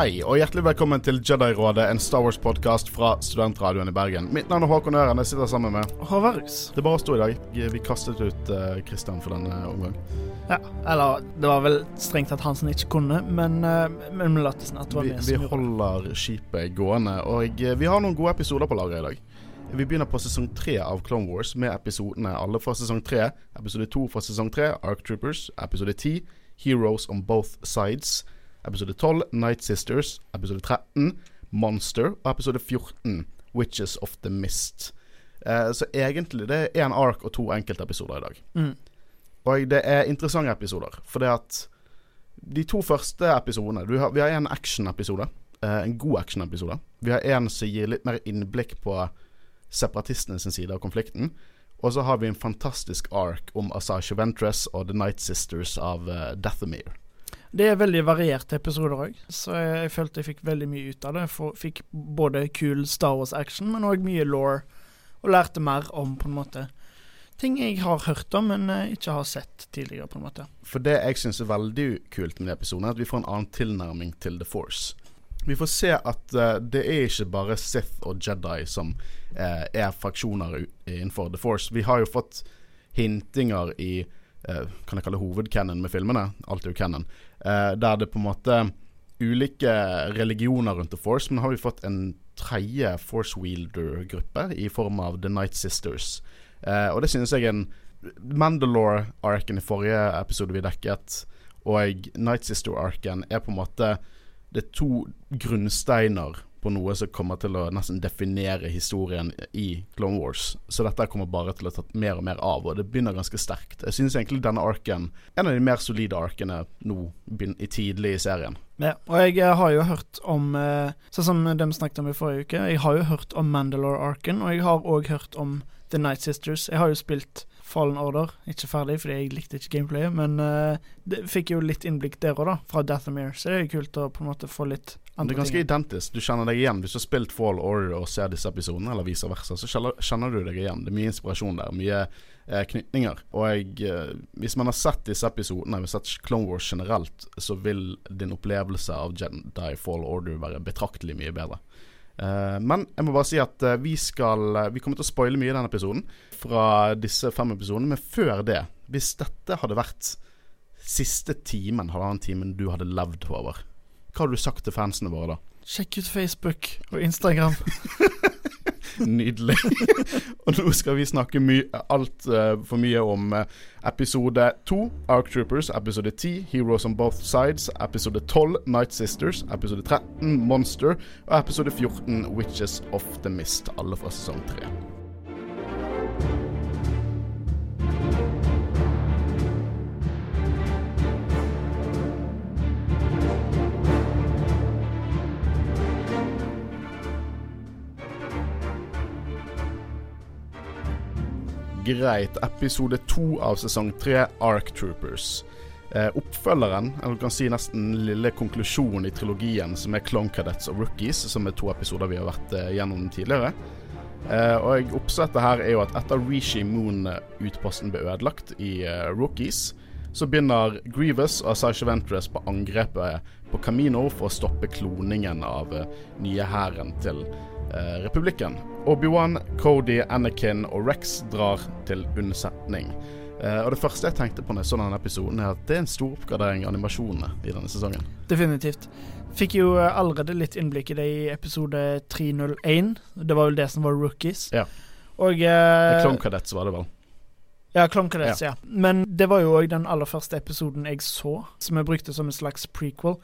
Hei, og hjertelig velkommen til Jedi-rådet, en Star Wars-podkast fra Studentradioen i Bergen. Mitt navn er Håkon Øren, jeg sitter sammen med Håvardus. Det er bare oss to i dag. Vi kastet ut uh, for denne omgang. Ja, eller det var vel strengt tatt han som ikke kunne, men, uh, men vi at det var vi, vi som gjorde holder skipet gående, og uh, vi har noen gode episoder på lageret i dag. Vi begynner på sesong tre av Clone Wars med episodene alle fra sesong tre. Episode to fra sesong tre, Ark Troopers. Episode ti, Heroes on Both Sides. Episode 12, Night Sisters. Episode 13, Monster. Og episode 14, Witches of the Mist. Eh, så egentlig det er én ark og to enkeltepisoder i dag. Mm. Og det er interessante episoder, for det at de to første episodene har, Vi har en actionepisode. Eh, en god actionepisode. Vi har en som gir litt mer innblikk på separatistene sin side av konflikten. Og så har vi en fantastisk ark om Asasha Ventress og The Night Sisters av uh, Dathomir. Det er veldig varierte episoder òg, så jeg, følte jeg fikk veldig mye ut av det. For, fikk både kul Star Wars-action, men òg mye law, og lærte mer om på en måte ting jeg har hørt om, men uh, ikke har sett tidligere. på en måte. For det jeg syns er veldig kult med de episodene, er at vi får en annen tilnærming til The Force. Vi får se at uh, det er ikke bare Sith og Jedi som uh, er fraksjoner innenfor The Force. Vi har jo fått hintinger i Kan jeg kalle hovedcanon med filmene? Alt er jo canon. der det på en måte ulike religioner rundt The Force, men har vi fått en tredje Force Wielder-gruppe i form av The Night Sisters. og det synes jeg en Mandalore-arken i forrige episode vi dekket, og Night Sister-arken er på en måte det er to grunnsteiner på noe som kommer til å nesten definere historien i Clone Wars. Så dette kommer bare til å ta mer og mer av, og det begynner ganske sterkt. Jeg synes egentlig denne arken en av de mer solide arkene nå i tidlig i serien. Ja, og jeg eh, har jo hørt om eh, Sånn som de snakket om i forrige uke, jeg har jo hørt om Mandalore-arken, og jeg har òg hørt om The Night Sisters. Jeg har jo spilt Fallen Order. Ikke ferdig, fordi jeg likte ikke gameplayet, men uh, det fikk jo litt innblikk der òg, da, fra Dathamir, Så det er jo kult å på en måte få litt andre ting. Det er ganske ting. identisk. Du kjenner deg igjen. Hvis du har spilt Fall Order og ser disse episodene, eller vice versa, så kjenner du deg igjen. Det er mye inspirasjon der. Mye eh, knytninger. Og jeg, eh, hvis man har sett disse episodene, hvis man har sett Clone Wars generelt, så vil din opplevelse av Jedi Fall Order være betraktelig mye bedre. Uh, men jeg må bare si at uh, vi skal uh, Vi kommer til å spoile mye i denne episoden fra disse fem episodene. Men før det, hvis dette hadde vært siste timen, halvannen timen du hadde levd over, hva hadde du sagt til fansene våre da? Sjekk ut Facebook og Instagram. Nydelig. og nå skal vi snakke my altfor uh, for mye om uh, episode 2, Ark Troopers, episode 10, Heroes on Both Sides, episode 12, Night Sisters, episode 13, Monster, og episode 14, Witches of the Mist, alle fra sesong 3. Greit. Episode to av sesong tre, Ark Troopers. Eh, oppfølgeren, eller du kan si nesten lille konklusjonen i trilogien, som er Clone Cadets og Rookies, som er to episoder vi har vært eh, gjennom tidligere. Eh, og Oppsettet her er jo at etter Rishi Moon-utposten ble ødelagt i eh, Rookies, så begynner Grievous og Asasha Ventress på angrepet på Camino for å stoppe kloningen av uh, nye hæren til uh, republikken. Obi-Wan, Cody, Anakin og Rex drar til unnsetning. Uh, og Det første jeg tenkte på når jeg så denne episoden, er at det er en stor oppgradering av animasjonene i denne sesongen. Definitivt. Fikk jo allerede litt innblikk i det i episode 301. Det var vel det som var rookies. Ja. Og uh, Clone Cadets var det vel. Ja, Clone Cadets, ja. ja. Men det var jo òg den aller første episoden jeg så, som jeg brukte som en slags prequel.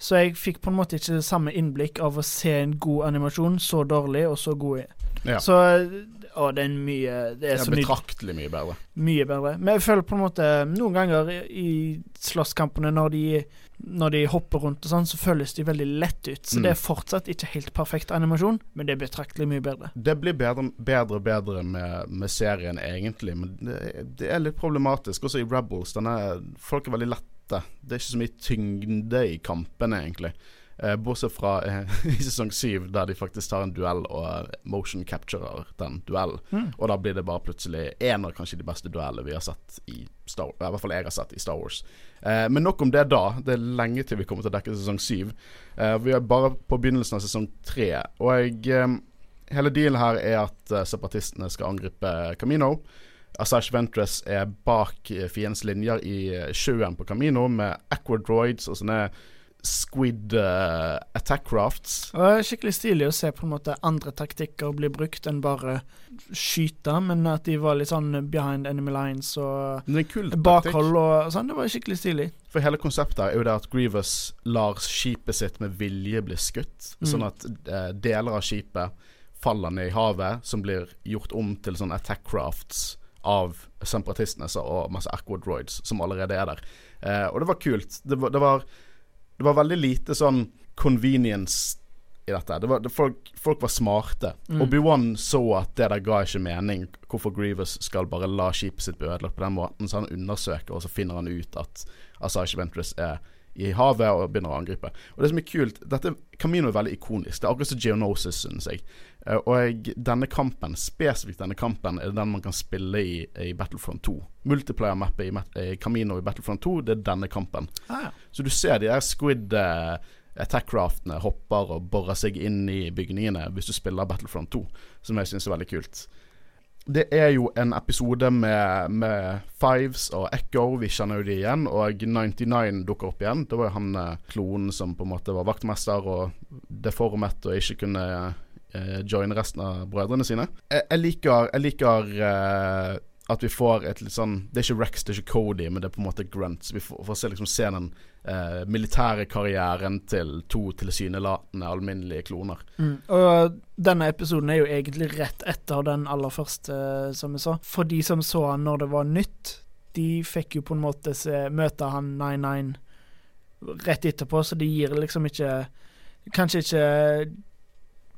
Så jeg fikk på en måte ikke det samme innblikk av å se en god animasjon så dårlig og så god. Ja. Så Å, det er mye Det er, er så betraktelig mye bedre. Mye bedre. Men jeg føler på en måte Noen ganger i slåsskampene, når de, når de hopper rundt og sånn, så føles de veldig lett ut. Så mm. det er fortsatt ikke helt perfekt animasjon, men det er betraktelig mye bedre. Det blir bedre bedre bedre med, med, serien, egentlig, men det, det, er litt problematisk. Også i Rebels. Denne, folk er veldig lette. Det er ikke så mye tyngde i kampene, egentlig. Eh, bortsett fra eh, i sesong syv, der de faktisk tar en duell og eh, motion capturer den duellen. Mm. Og da blir det bare plutselig en av kanskje de beste duellene vi har sett i Star I hvert fall jeg har sett i Star Wars. Eh, men nok om det da. Det er lenge til vi kommer til å dekke sesong syv. Eh, vi er bare på begynnelsen av sesong tre. Og jeg, eh, hele dealen her er at eh, separatistene skal angripe Camino. Asash Ventress er bak eh, fiendens linjer i eh, sjøen på Camino med aquadroids og sånne squid uh, attack crafts. Det er skikkelig stilig å se på en måte andre taktikker bli brukt enn bare skyte, men at de var litt sånn behind enemy lines og bakhold og sånn. Det var skikkelig stilig. For hele konseptet er jo det at Grievous lar skipet sitt med vilje bli skutt. Mm. Sånn at uh, deler av skipet faller ned i havet, som blir gjort om til sånn attack crafts av separatistene og masse aquadroids som allerede er der. Eh, og det var kult. Det var, det var, det var veldig lite sånn convenience i dette. Det var, folk, folk var smarte. Mm. Obi-Wan så at det der ga ikke mening. Hvorfor Grievous skal bare la skipet sitt bli ødelagt på den måten. Så han undersøker, og så finner han ut at Asaish Ventress er i havet og begynner å angripe. Og det som er kult dette Camino er veldig ikonisk. Det er akkurat som Geonosis, synes jeg. Eh, og denne kampen, spesifikt denne kampen, er den man kan spille i, i Battlefront 2. Multiplayer-mappet i, i Camino i Battlefront 2, det er denne kampen. Ah, ja. Så du ser de der squid eh, attack-craftene hopper og borer seg inn i bygningene hvis du spiller Battlefront 2, som jeg syns er veldig kult. Det er jo en episode med, med Fives og Echo, vi kjenner jo de igjen, og 99 dukker opp igjen. Det var jo han eh, klonen som på en måte var vaktmester og deformet og ikke kunne eh, joine resten av brødrene sine. Jeg, jeg liker, jeg liker eh, at vi får et litt sånn Det er ikke Rex, det er ikke Cody, men det er på en måte Grunt. Så Vi får, får se, liksom, se den eh, militære karrieren til to tilsynelatende alminnelige kloner. Mm. Og denne episoden er jo egentlig rett etter den aller første, eh, som vi sa. For de som så han når det var nytt, de fikk jo på en måte se, møte han 99 rett etterpå, så de gir liksom ikke Kanskje ikke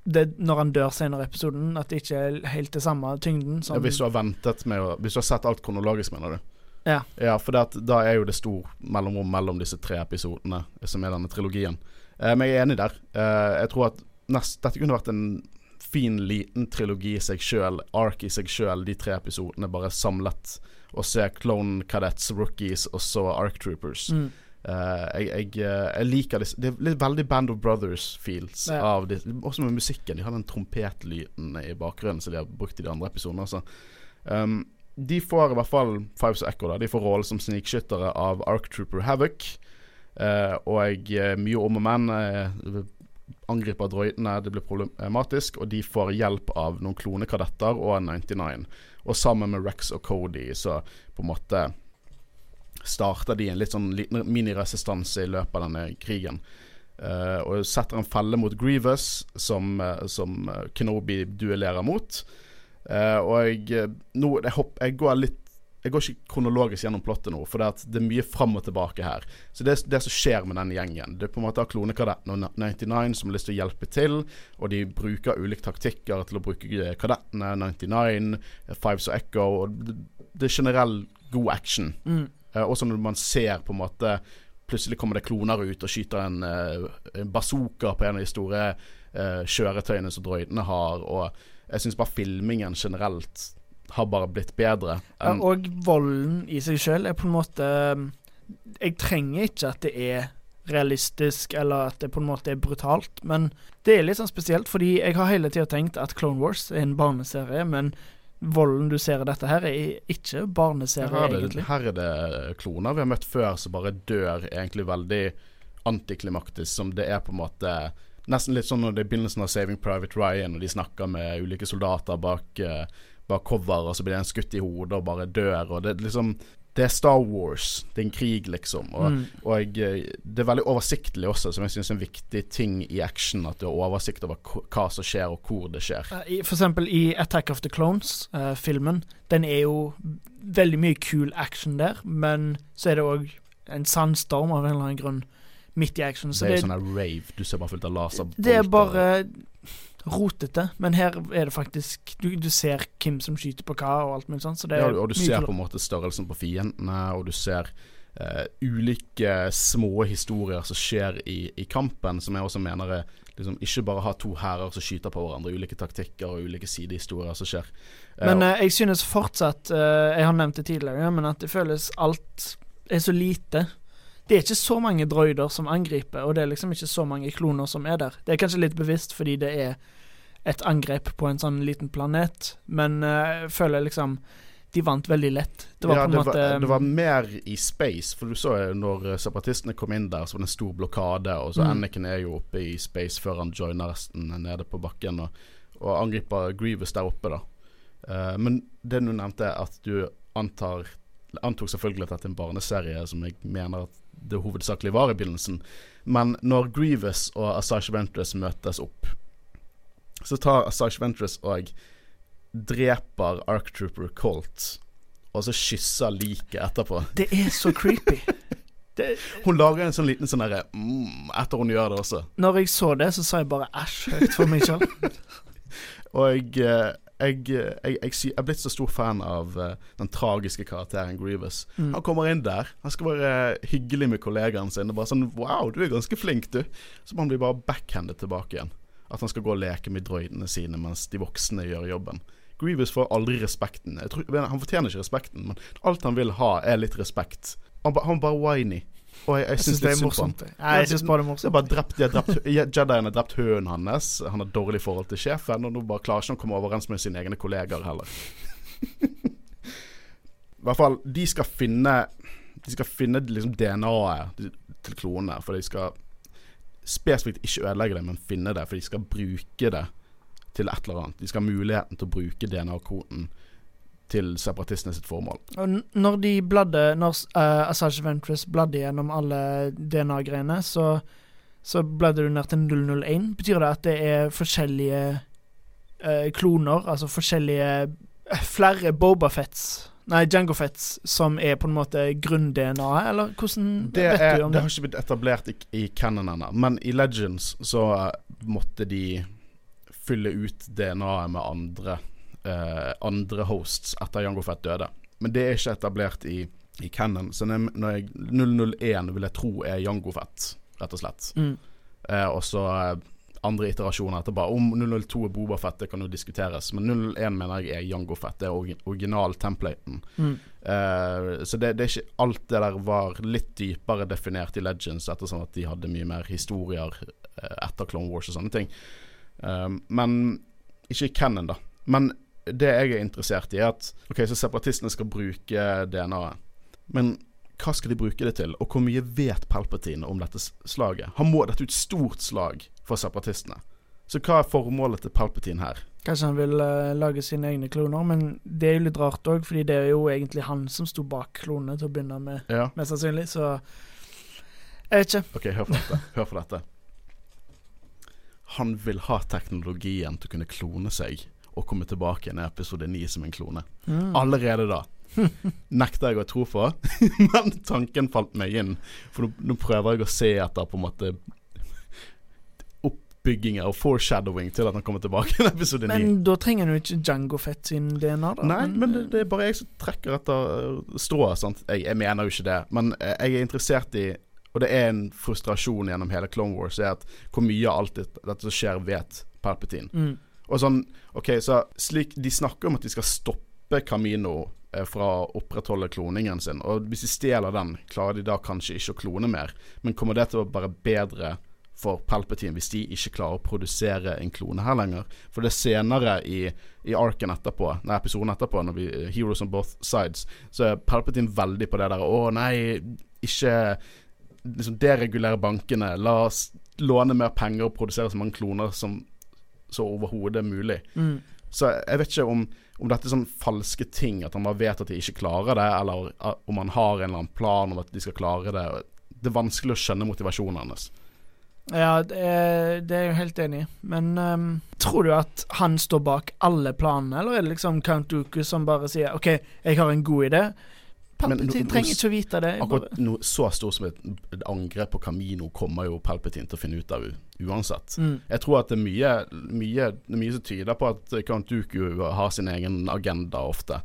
det når han dør senere i episoden, at det ikke er helt det samme tyngden som Ja, hvis du har ventet med å Hvis du har sett alt kronologisk, mener du? Ja. Ja, for at, da er jo det stor mellomrom mellom disse tre episodene som er denne trilogien. Eh, men jeg er enig der. Eh, jeg tror at nest, dette kunne vært en fin, liten trilogi i seg sjøl, ark i seg sjøl, de tre episodene bare samlet. Og se Clone Cadets, Rookies og så Ark Troopers. mm. Uh, jeg, jeg, eh, jeg liker disse Det er litt veldig Band of Brothers-feels Ja. av det. Også med musikken. De har den trompetlyden i bakgrunnen som de har brukt i de andre episodene. Altså. Um, de får i hvert fall Fives og Echo da De får rollen som snikskyttere av Ark Trooper Havoc. Eh, og eh, mye om og men eh, angriper droidene, det blir problematisk, og de får hjelp av noen klonekadetter og en 99. Og sammen med Rex og Cody så på en måte starter de en litt sånn miniresistanse i løpet av denne krigen. Eh, og setter en felle mot Grievous, som, eh, som eh, Kenobi duellerer mot. Eh, og jeg, eh, nå, jeg, hopp, jeg går litt Jeg går ikke kronologisk gjennom plottet nå, for det, det er mye fram og tilbake her. Så det, det som skjer med den gjengen Det er på en måte klonekadetten og 99 som har lyst til å hjelpe til, og de bruker ulike taktikker til å bruke eh, kadettene, 99, Fives og Echo, og det, det er generell god action. Mm. Eh, også når man ser på en måte Plutselig kommer det kloner ut og skyter en, en bazooka på en av de store eh, kjøretøyene som droidene har. Og jeg syns bare filmingen generelt har bare blitt bedre. Ja, og volden i seg sjøl er på en måte Jeg trenger ikke at det er realistisk, eller at det på en måte er brutalt, men det er litt sånn spesielt, fordi jeg har hele tida tenkt at Clone Wars er en barneserie, men volden du ser i dette her, er ikke barneserie, her, er det, egentlig. her er det kloner vi har møtt før som bare dør egentlig veldig antiklimaktisk, som det er på en måte Nesten litt sånn når det er begynnelsen av Saving Private Ryan, og de snakker med ulike soldater bak, uh, bak cover, og så blir det en skutt i hodet og bare dør. Og det liksom Det er Star Wars. Det er en krig, liksom. Og, Mm. og jeg, det er veldig oversiktlig også, som jeg syns er en viktig ting i action. At du har oversikt over hva som skjer, og hvor det skjer. Eh, i- For eksempel i Attack of the Clones-filmen. den er jo veldig mye kul action der, men så er det òg en sandstorm av en eller annen grunn midt i action. Så det er jo sånn rave. Du ser bare fullt av laser. det er bare rotete, men her er det faktisk Du, du ser hvem som skyter på hva, og alt mulig sånt. Så det ja, og du ser på en måte størrelsen på fiendene, og du ser uh, ulike små historier som skjer i, i kampen, som jeg også mener er liksom, ikke bare ha to hærer som skyter på hverandre, ulike taktikker og ulike sidehistorier som skjer. Eh, Men eh, jeg synes fortsatt Jeg har nevnt det tidligere, men at det føles alt er så lite. Det er ikke så mange droider som angriper, og det er liksom ikke så mange kloner som er der. Det er kanskje litt bevisst fordi det er et angrep på en sånn liten planet, men eh, jeg føler liksom De vant veldig lett. Det var ja, på en det, måte var, det var mer i space, for du så jo når eh, separatistene kom inn der, så var det en stor blokade, og så Mm. Anakin er jo oppe i space før han joiner resten nede på bakken, og, og angriper Grievous der oppe, da. Uh, men det du nevnte, at du antar antok selvfølgelig at dette er en barneserie, som jeg mener at det hovedsakelig var i begynnelsen. Men når Grievous og Asajj Ventress møtes opp, så tar Asajj Ventress og dreper Arc Trooper Colt, og så kysser liket etterpå. Det er så creepy. Det, Hun lager en sånn liten sånn derre mm, etter hun gjør det også. når jeg så det, så sa jeg bare æsj høyt for meg sjøl. Og jeg, eh, jeg, jeg, jeg, jeg, er blitt så stor fan av uh, den tragiske karakteren Grievous. Mm. Han kommer inn der, han skal være hyggelig med kollegaen sin. Og bare sånn Wow, du er ganske flink, du. Så må han bli bare backhandet tilbake igjen. At han skal gå og leke med droidene sine mens de voksne gjør jobben. Grievous får aldri respekten. Tror, han fortjener ikke respekten, men alt han vil ha, er litt respekt. Han, ba, han bare whiny. Og jeg, jeg, syns det er morsomt. Nei, jeg synes bare det er Det er morsomt. bare drept, de har drept Jedien har drept hønen hans. Han har dårlig forhold til sjefen, og nå bare klarer ikke han å komme overens med sine egne kollegaer heller. I hvert fall, de skal finne De skal finne liksom DNA-et til klonene, for de skal spesifikt ikke ødelegge det, men finne det, for de skal bruke det til et eller annet. De skal ha muligheten til å bruke DNA-koden til separatistene sitt formål. Og når de bladde Når uh, Assange Ventress bladde gjennom alle DNA-greiene, så, så bladde du ned til 001. Betyr det at det er forskjellige uh, kloner, altså forskjellige uh, Flere Bobafets? Nei, Djangofets, som er på en måte grunn-DNA-et, eller hvordan Det, vet er, du om det det? har ikke blitt etablert i, i canon ennå, men i Legends så måtte de fylle ut DNA-et med andre eh, Andre hosts etter Jango Fett døde. Men det er ikke etablert i, i canon, så når jeg, når jeg, 001 vil jeg tro er Jango Fett, rett og slett. Mm. Eh, og så eh, andre iterasjoner etterpå. Om 002 er Boba Fett, det kan jo diskuteres, men 001 mener jeg er Jango Fett. Det er original-templaten. Mm. Eh, så det, det er ikke alt det der var litt dypere definert i Legends, ettersom at de hadde mye mer historier eh, etter Clone Wars og sånne ting. Um, men ikke i canon, da. Men det jeg er interessert i, er at Ok, så separatistene skal bruke DNA-et. Men hva skal de bruke det til, og hvor mye vet Palpatine om dette slaget? Han må, dette ut stort slag for separatistene. Så hva er formålet til Palpatine her? Kanskje han vil uh, lage sine egne kloner, men det er jo litt rart òg, fordi det er jo egentlig han som sto bak klonene til å begynne med, Ja, mest sannsynlig, så Jeg vet ikke. ok, hør på dette. Hør på dette. Han vil ha teknologien til å kunne klone seg og komme tilbake igjen i episode 9 som en klone. Mm. Allerede da. Nekter jeg å tro på, men tanken falt meg inn. For nå, nå prøver jeg å se etter på en måte oppbygginger og foreshadowing til at han kommer tilbake i episode 9. Men da trenger du ikke Jango Fett sin DNA, da. Nei, men det, det er bare jeg som trekker etter uh, strået. Sant? Jeg, jeg mener jo ikke det, men eh, jeg er interessert i Og det er en frustrasjon gjennom hele Clone Wars, er at hvor mye av alt dette som skjer, vet Palpatine. Mm. Og sånn, ok, så slik De snakker om at de skal stoppe Camino eh, fra å opprettholde kloningen sin. Og hvis de stjeler den, klarer de da kanskje ikke å klone mer. Men kommer det til å være bedre for Palpatine hvis de ikke klarer å produsere en klone her lenger? For det er senere i, i arken etterpå, nei, episoden etterpå, når vi Heroes on both sides, så er Palpatine veldig på det der Å nei, ikke liksom deregulere bankene. La oss låne mer penger og produsere så mange kloner som så overhodet mulig. Mm. Så jeg vet ikke om, om dette er sånn falske ting, at han bare vet at de ikke klarer det, eller om han har en eller annen plan om at de skal klare det. Det er vanskelig å skjønne motivasjonen hans. Ja, det er, det er jeg helt enig i. Men um, tror du at han står bak alle planene, eller er det liksom Count Dooku som bare sier OK, jeg har en god idé? Men Palpatine trenger ikke å vite det. Akkurat noe så stort som et, angrep på Camino kommer jo Palpatine til å finne ut av uansett. mm. Jeg tror at det er mye, mye, det er mye som tyder på at Count Dooku har sin egen agenda ofte.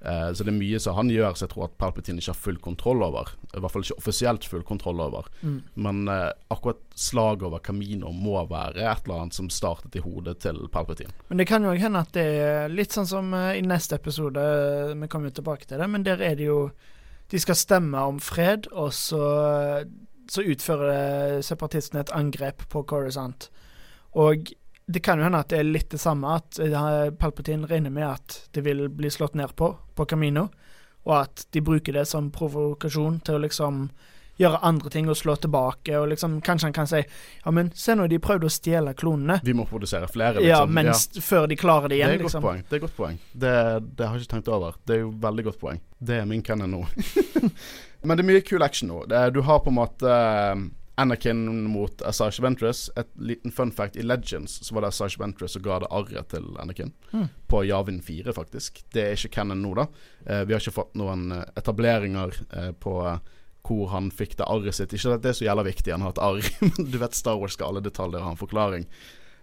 Eh, så det er mye som han gjør som jeg tror at Palpatine ikke har full kontroll over. I hvert fall ikke offisielt full kontroll over. Mm. Men eh, akkurat slaget over Camino må være et eller annet som startet i hodet til Palpatine. Men det kan jo hende at det er litt sånn som eh, i neste episode, eh, vi kommer jo tilbake til det, men der er det jo De skal stemme om fred, og så, så utfører separatistene et angrep på Corisont. Og det kan jo hende at det er litt det samme, at eh, Palpatine regner med at det vil bli slått ned på på Camino, og at de bruker det som provokasjon til å liksom gjøre andre ting og slå tilbake, og liksom kanskje han kan si Ja, men se nå, de prøvde å stjele klonene. Vi må produsere flere, liksom. Ja, mens, ja. før de klarer det Det igjen, er et godt liksom. poeng. Det er godt poeng. Det, det har jeg ikke tenkt over. Det er jo veldig godt poeng. Det er min canon nå. Men det er mye kul action nå. Det, du har på en måte Anakin mot Asage Ventress. Et liten fun fact i Legends så var det Asage Ventress som ga det arret til Anakin. Mm. På Javin 4, faktisk. Det er ikke canon nå, da. Eh, vi har ikke fått noen eh, etableringer eh, på eh, hvor han fikk det arret sitt. Ikke at det er så jævla viktig, han har et arr, du vet Star Wars skal alle detaljer ha en forklaring.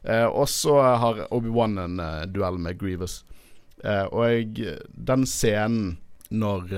Eh, og så har Obi-Wan en eh, duell med Grievous. Eh, og jeg, den scenen når,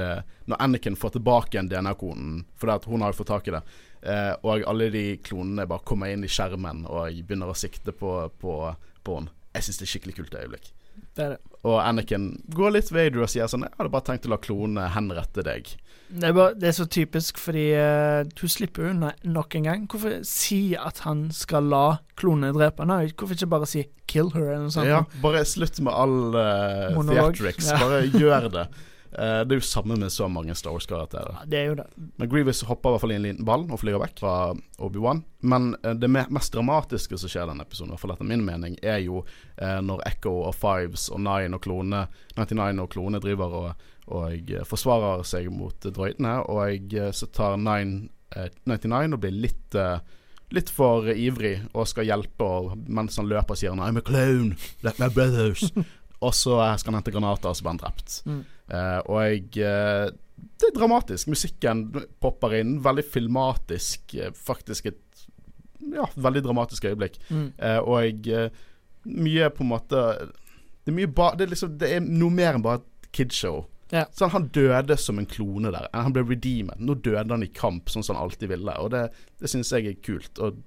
når Anakin får tilbake en DNA-konen, for hun har jo fått tak i det, eh, og alle de klonene bare kommer inn i skjermen og begynner å sikte på, på, på henne. Jeg syns det er skikkelig kult øyeblikk. Det det. Og Anakin går litt Vader og sier sånn Jeg hadde bare tenkt å la klonene henrette deg. Det er, bare, det er så typisk, fordi uh, hun slipper unna nok en gang. Hvorfor si at han skal la klonene drepe henne? Hvorfor ikke bare si 'kill her', eller noe sånt? Ja, bare slutt med all uh, theatrics. Ja. Bare gjør det. Eh, det er jo samme med så mange Star Wars-karakterer. Ja, det er jo det. Men Grievous hopper i hvert fall i en liten ball og flyr vekk fra Obi-Wan. Men eh, det mest dramatiske som skjer i denne episoden, i hvert fall etter min mening, er jo eh, når Echo og Fives og Nine og klone 99 og klone driver og, og forsvarer seg mot droidene, og så tar Nine, eh, 99 og blir litt Litt for ivrig og skal hjelpe, og mens han løper sier han 'I'm a clone, like my brothers'. og så skal han hente granater, og så blir han drept. Mm. Eh, og jeg eh, Det er dramatisk. Musikken popper inn. Veldig filmatisk. eh, faktisk et ja, veldig dramatisk øyeblikk. Mm. Og jeg Mye på en måte Det er mye ba, det, er liksom, det er noe mer enn bare et kidshow. Ja. Sånn, han døde som en klone der. Han ble redeemed. Nå døde han i kamp, sånn som han alltid ville. Og det, det syns jeg er kult. Og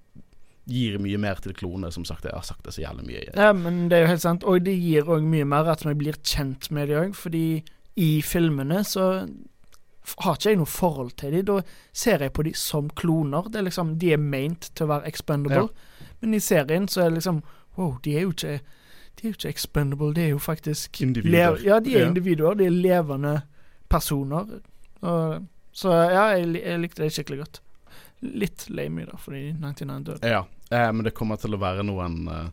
gir mye mer til klonene, som sagt. Jeg har sagt det så jævlig mye. Ja, men det er jo helt sant. Og det gir òg mye mer at vi blir kjent med det òg, fordi i filmene så har ikke jeg noe forhold til dem. Da ser jeg på dem som kloner. Det er liksom, De er meint til å være expendable. Men i serien så er det liksom Wow, de er jo ikke De er jo ikke expendable, de er jo faktisk Individer. Ja, de er Ja. individer. De er levende personer. Og, så ja, jeg, jeg likte det skikkelig godt. Litt lame, da, fordi 99 døde. Ja, eh, men det kommer til å være noen, eh,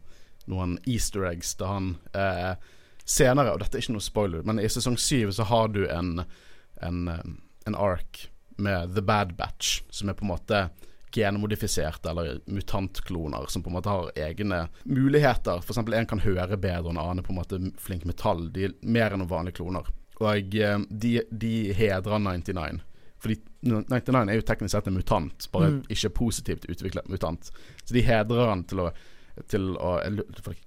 noen easter eggs da han eh, senere, og dette er ikke noe spoiler, men i sesong syv så har du en, en, eh, en ark med The Bad Batch, som er på en måte genmodifiserte eller mutantkloner som på en måte har egne muligheter. Eksempel en kan høre bedre, enn en annen på en måte flink metall. De er mer enn noen vanlige kloner. Og eh, de, de hedrer 99. Fordi 99 er jo teknisk sett en mutant, bare Mm. ikke positivt utviklet mutant. Så de hedrer han til å til å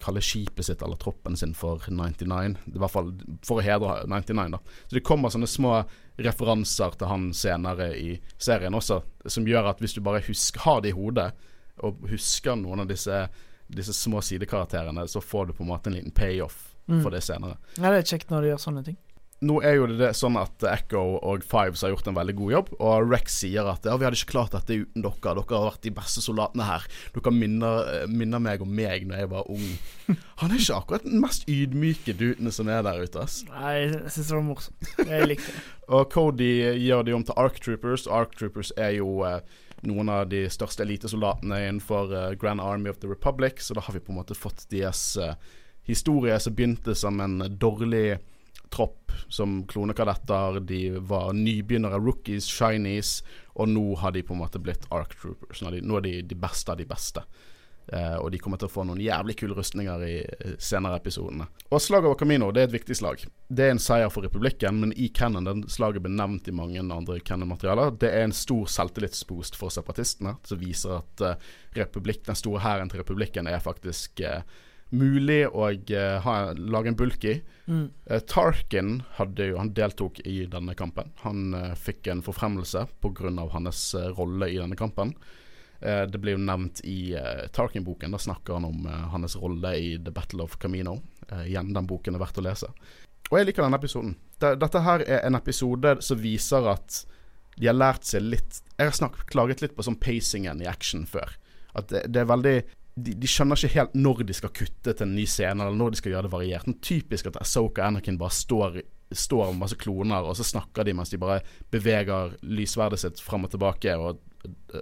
kalle skipet sitt eller troppen sin for 99. I hvert fall for å hedre 99, da. Så det kommer sånne små referanser til han senere i serien også, som gjør at hvis du bare husker, har det i hodet, og husker noen av disse, disse små sidekarakterene, så får du på en måte en liten payoff Mm. for det senere. Ja, det er kjekt når de gjør sånne ting. Nå er jo det, sånn at Echo og Fives har gjort en veldig god jobb, og Rex sier at ja, vi hadde ikke klart dette uten dere. Dere har vært de beste soldatene her. Dere minner, eh, minner meg om meg når jeg var ung. Han er ikke akkurat den mest ydmyke Dutene som er der ute, ass. Nei, jeg syns det var morsomt. Jeg likte det. Og Cody gjør de om til Ark Troopers. Ark Troopers er jo eh, noen av de største elitesoldatene innenfor eh, Grand Army of the Republic, så da har vi på en måte fått deres eh, historie som begynte som en dårlig tropp som klonekadetter. De var nybegynnere, rookies, shinies, og nå har de på en måte blitt Ark Troopers. Nå er de, nå er de de beste av de beste. Eh, og de kommer til å få noen jævlig kule rustninger i eh, senere episodene. Og Slaget over Camino det er et viktig slag. Det er en seier for republikken, men i Cannon den slaget ble nevnt i mange andre Cannon-materialer. Det er en stor selvtillitsboost for separatistene, som viser at eh, den store hæren til republikken er faktisk eh, mulig å eh, ha, lage en bulky. Mm. Eh, Tarkin jo, han deltok i denne kampen. Han eh, fikk en forfremmelse pga. hans rolle i denne kampen. Det blir jo nevnt i Tarkin-boken. Da snakker han om hans rolle i The Battle of Camino. Igjen, den boken er verdt å lese. Og jeg liker denne episoden. Det, dette her er en episode som viser at de har lært seg litt Jeg har snakket, klaget litt på sånn pacingen i action før. At det, det er veldig de, de, skjønner ikke helt når de skal kutte til en ny scene, eller når de skal gjøre det variert. Men typisk at Asoka og Anakin bare står, står med masse kloner, og så snakker de mens de bare beveger lysverdet sitt fram og tilbake og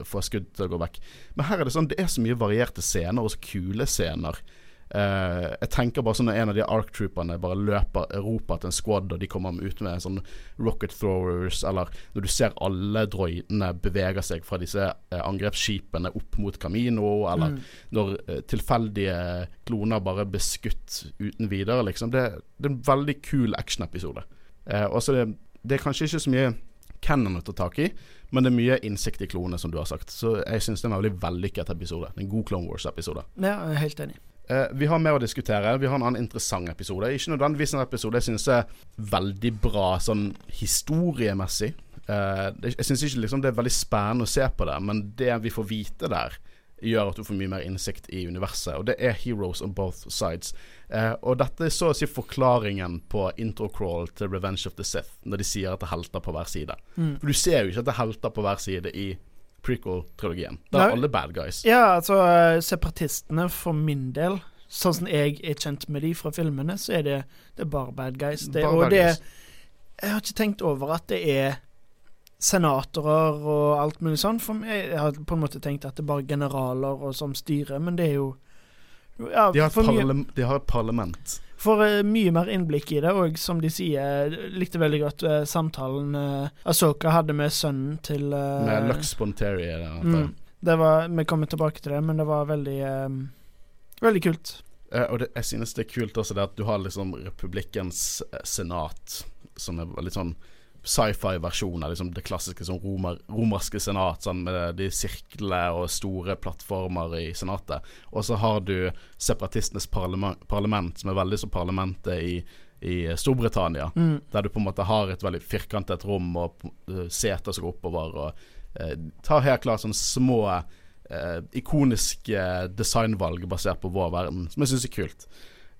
får skudd til å gå vekk. Men her er det sånn, det er så mye varierte scener, og så kule scener. Uh, jeg tenker bare sånn når en av de Ark Trooperne bare løper roper til en squad, og de kommer ut med sånn rocket throwers, eller når du ser alle droidene beveger seg fra disse uh, angrepsskipene opp mot Camino, eller mm. når uh, tilfeldige kloner bare blir skutt uten videre, liksom. Det, det er en veldig kul actionepisode. Uh, og så det, det er kanskje ikke så mye canon å ta tak i, men det er mye innsikt i klonene, som du har sagt. Så jeg syns det er en veldig vellykket episode. En god Clone Wars-episode. Ja, jeg er helt enig. Uh, vi har mer å diskutere. Vi har en annen interessant episode. Ikke nødvendigvis en episode jeg syns er veldig bra sånn historiemessig. Uh, jeg syns ikke liksom det er veldig spennende å se på det, men det vi får vite der, gjør at du får mye mer innsikt i universet. Og det er heroes on both sides. Uh, og dette er så å si forklaringen på introcrawl til Revenge of the Sith, når de sier at det er helter på hver side. Mm. For du ser jo ikke at det er helter på hver side i prequel-trilogien. Det er alle bad guys. Ja, altså separatistene for min del Sånn som jeg er kjent med de fra filmene, så er det, det er bare bad guys. Det, bare og bad det guys. Jeg har ikke tenkt over at det er senatorer og alt mulig sånn. For jeg har på en måte tenkt at det er bare generaler og som styrer, men det er jo ja, de, har mye, de, har et parlament. Får uh, mye mer innblikk i det, og som de sier, likte veldig godt uh, samtalen uh, Asoka hadde med sønnen til uh, Med Lux Bonteri. Mm, det var, vi kommer tilbake til det, men det var veldig Veldig kult. og det, jeg synes det er kult også det at du har liksom republikkens senat, som er litt sånn sci-fi-versjon av liksom det klassiske sånn romer, romerske senat, sånn med de sirklene og store plattformer i senatet. Og så har du separatistenes parlament, parlament, som er veldig som parlamentet i, i Storbritannia. Mm. Der du på en måte har et veldig firkantet rom og uh, seter som går oppover. Og eh, tar helt klart sånne små eh, ikoniske designvalg basert på vår verden, som jeg syns er kult.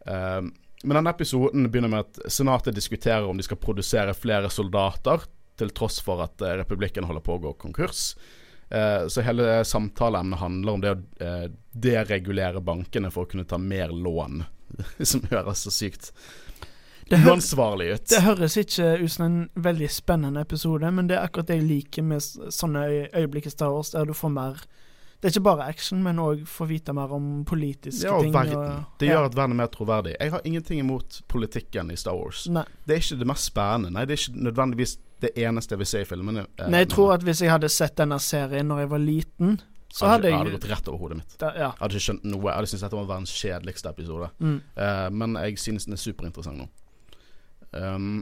Uh, men denne episoden begynner med at senatet diskuterer om de skal produsere flere soldater, til tross for at eh, republikken holder på å gå konkurs. Eh, så hele samtaleemnet handler om det å eh, deregulere bankene for å kunne ta mer lån, som høres så sykt uansvarlig ut. Det høres ikke ut som en veldig spennende episode, men det er akkurat det jeg liker med sånne øyeblikk i Star Wars, der du får mer det er ikke bare action, men òg få vite mer om politiske ja, og ting. Verden. Og, det gjør at verden er mer troverdig. Jeg har ingenting imot politikken i Star Wars. Nei. Det er ikke det mest spennende. Nei, det er ikke nødvendigvis det eneste jeg vil se i filmene. Eh, Nei, jeg tror at hvis jeg hadde sett denne serien når jeg var liten, så hadde, hadde Jeg hadde gått rett over hodet mitt. Da, ja. Jeg hadde ikke skjønt noe. Jeg hadde syntes dette var verdens kjedeligste episode. Mm. Uh, men jeg synes den er superinteressant nå. Um,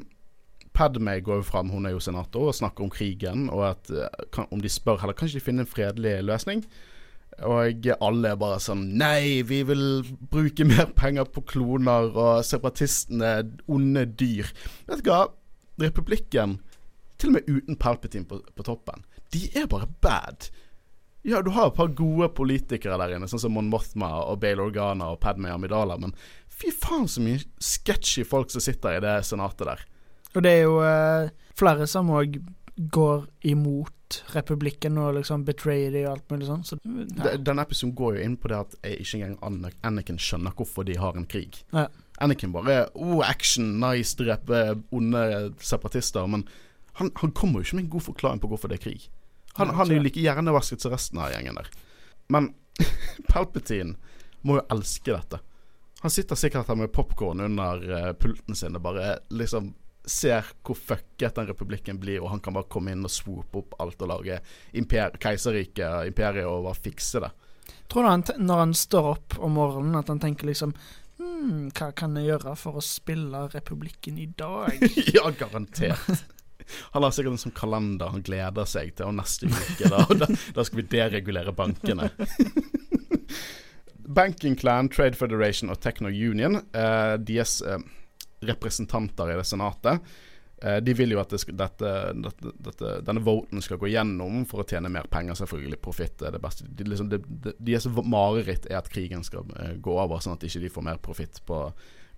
Padme går jo fram, hun er jo senator, og snakker om krigen, og at uh, kan, om de spør heller Kan ikke de finne en fredelig løsning? Og alle er bare sånn Nei, vi vil bruke mer penger på kloner, og separatistene onde dyr. Vet du hva? Republikken, til og med uten Palpatine på, på toppen, de er bare bad. Ja, du har et par gode politikere der inne, sånn som Mon Mothma og Bale Organa og Padme Amidala, men fy faen så mye sketchy folk som sitter i det senatet der. Og det er jo eh, flere som òg går imot republikken og liksom betrayer dem og alt mulig sånn. Så, ja. Denne episoden går jo inn på det at jeg ikke engang Anakin skjønner hvorfor de har en krig. Ja. Anakin bare oh, action, nice, drepe onde separatister. Men han, han, kommer jo ikke med en god forklaring på hvorfor det er krig. Han, han er jo like hjernevasket som resten av gjengen der. Men Palpatine må jo elske dette. Han sitter sikkert her med popkorn under uh, pulten sin og bare liksom ser hvor fucket den republikken blir, og han kan bare komme inn og swoope opp alt og lage imper keiserriket, imperiet, og bare fikse det. Tror du han når han står opp om morgenen, at han tenker liksom Hm, hva kan jeg gjøre for å spille republikken i dag? ja, garantert. Han har sikkert en sånn kalender han gleder seg til, og neste uke da, da, da skal vi deregulere bankene. Banking Clan, Trade Federation og Techno Union, uh, deres uh, representanter i det senatet, uh, de vil jo at det skal, dette, dette, dette, denne voten skal gå gjennom for å tjene mer penger. Selvfølgelig. Profitt er det beste. De, liksom, de, de, deres mareritt er at krigen skal gå over, sånn at de ikke får mer profitt på,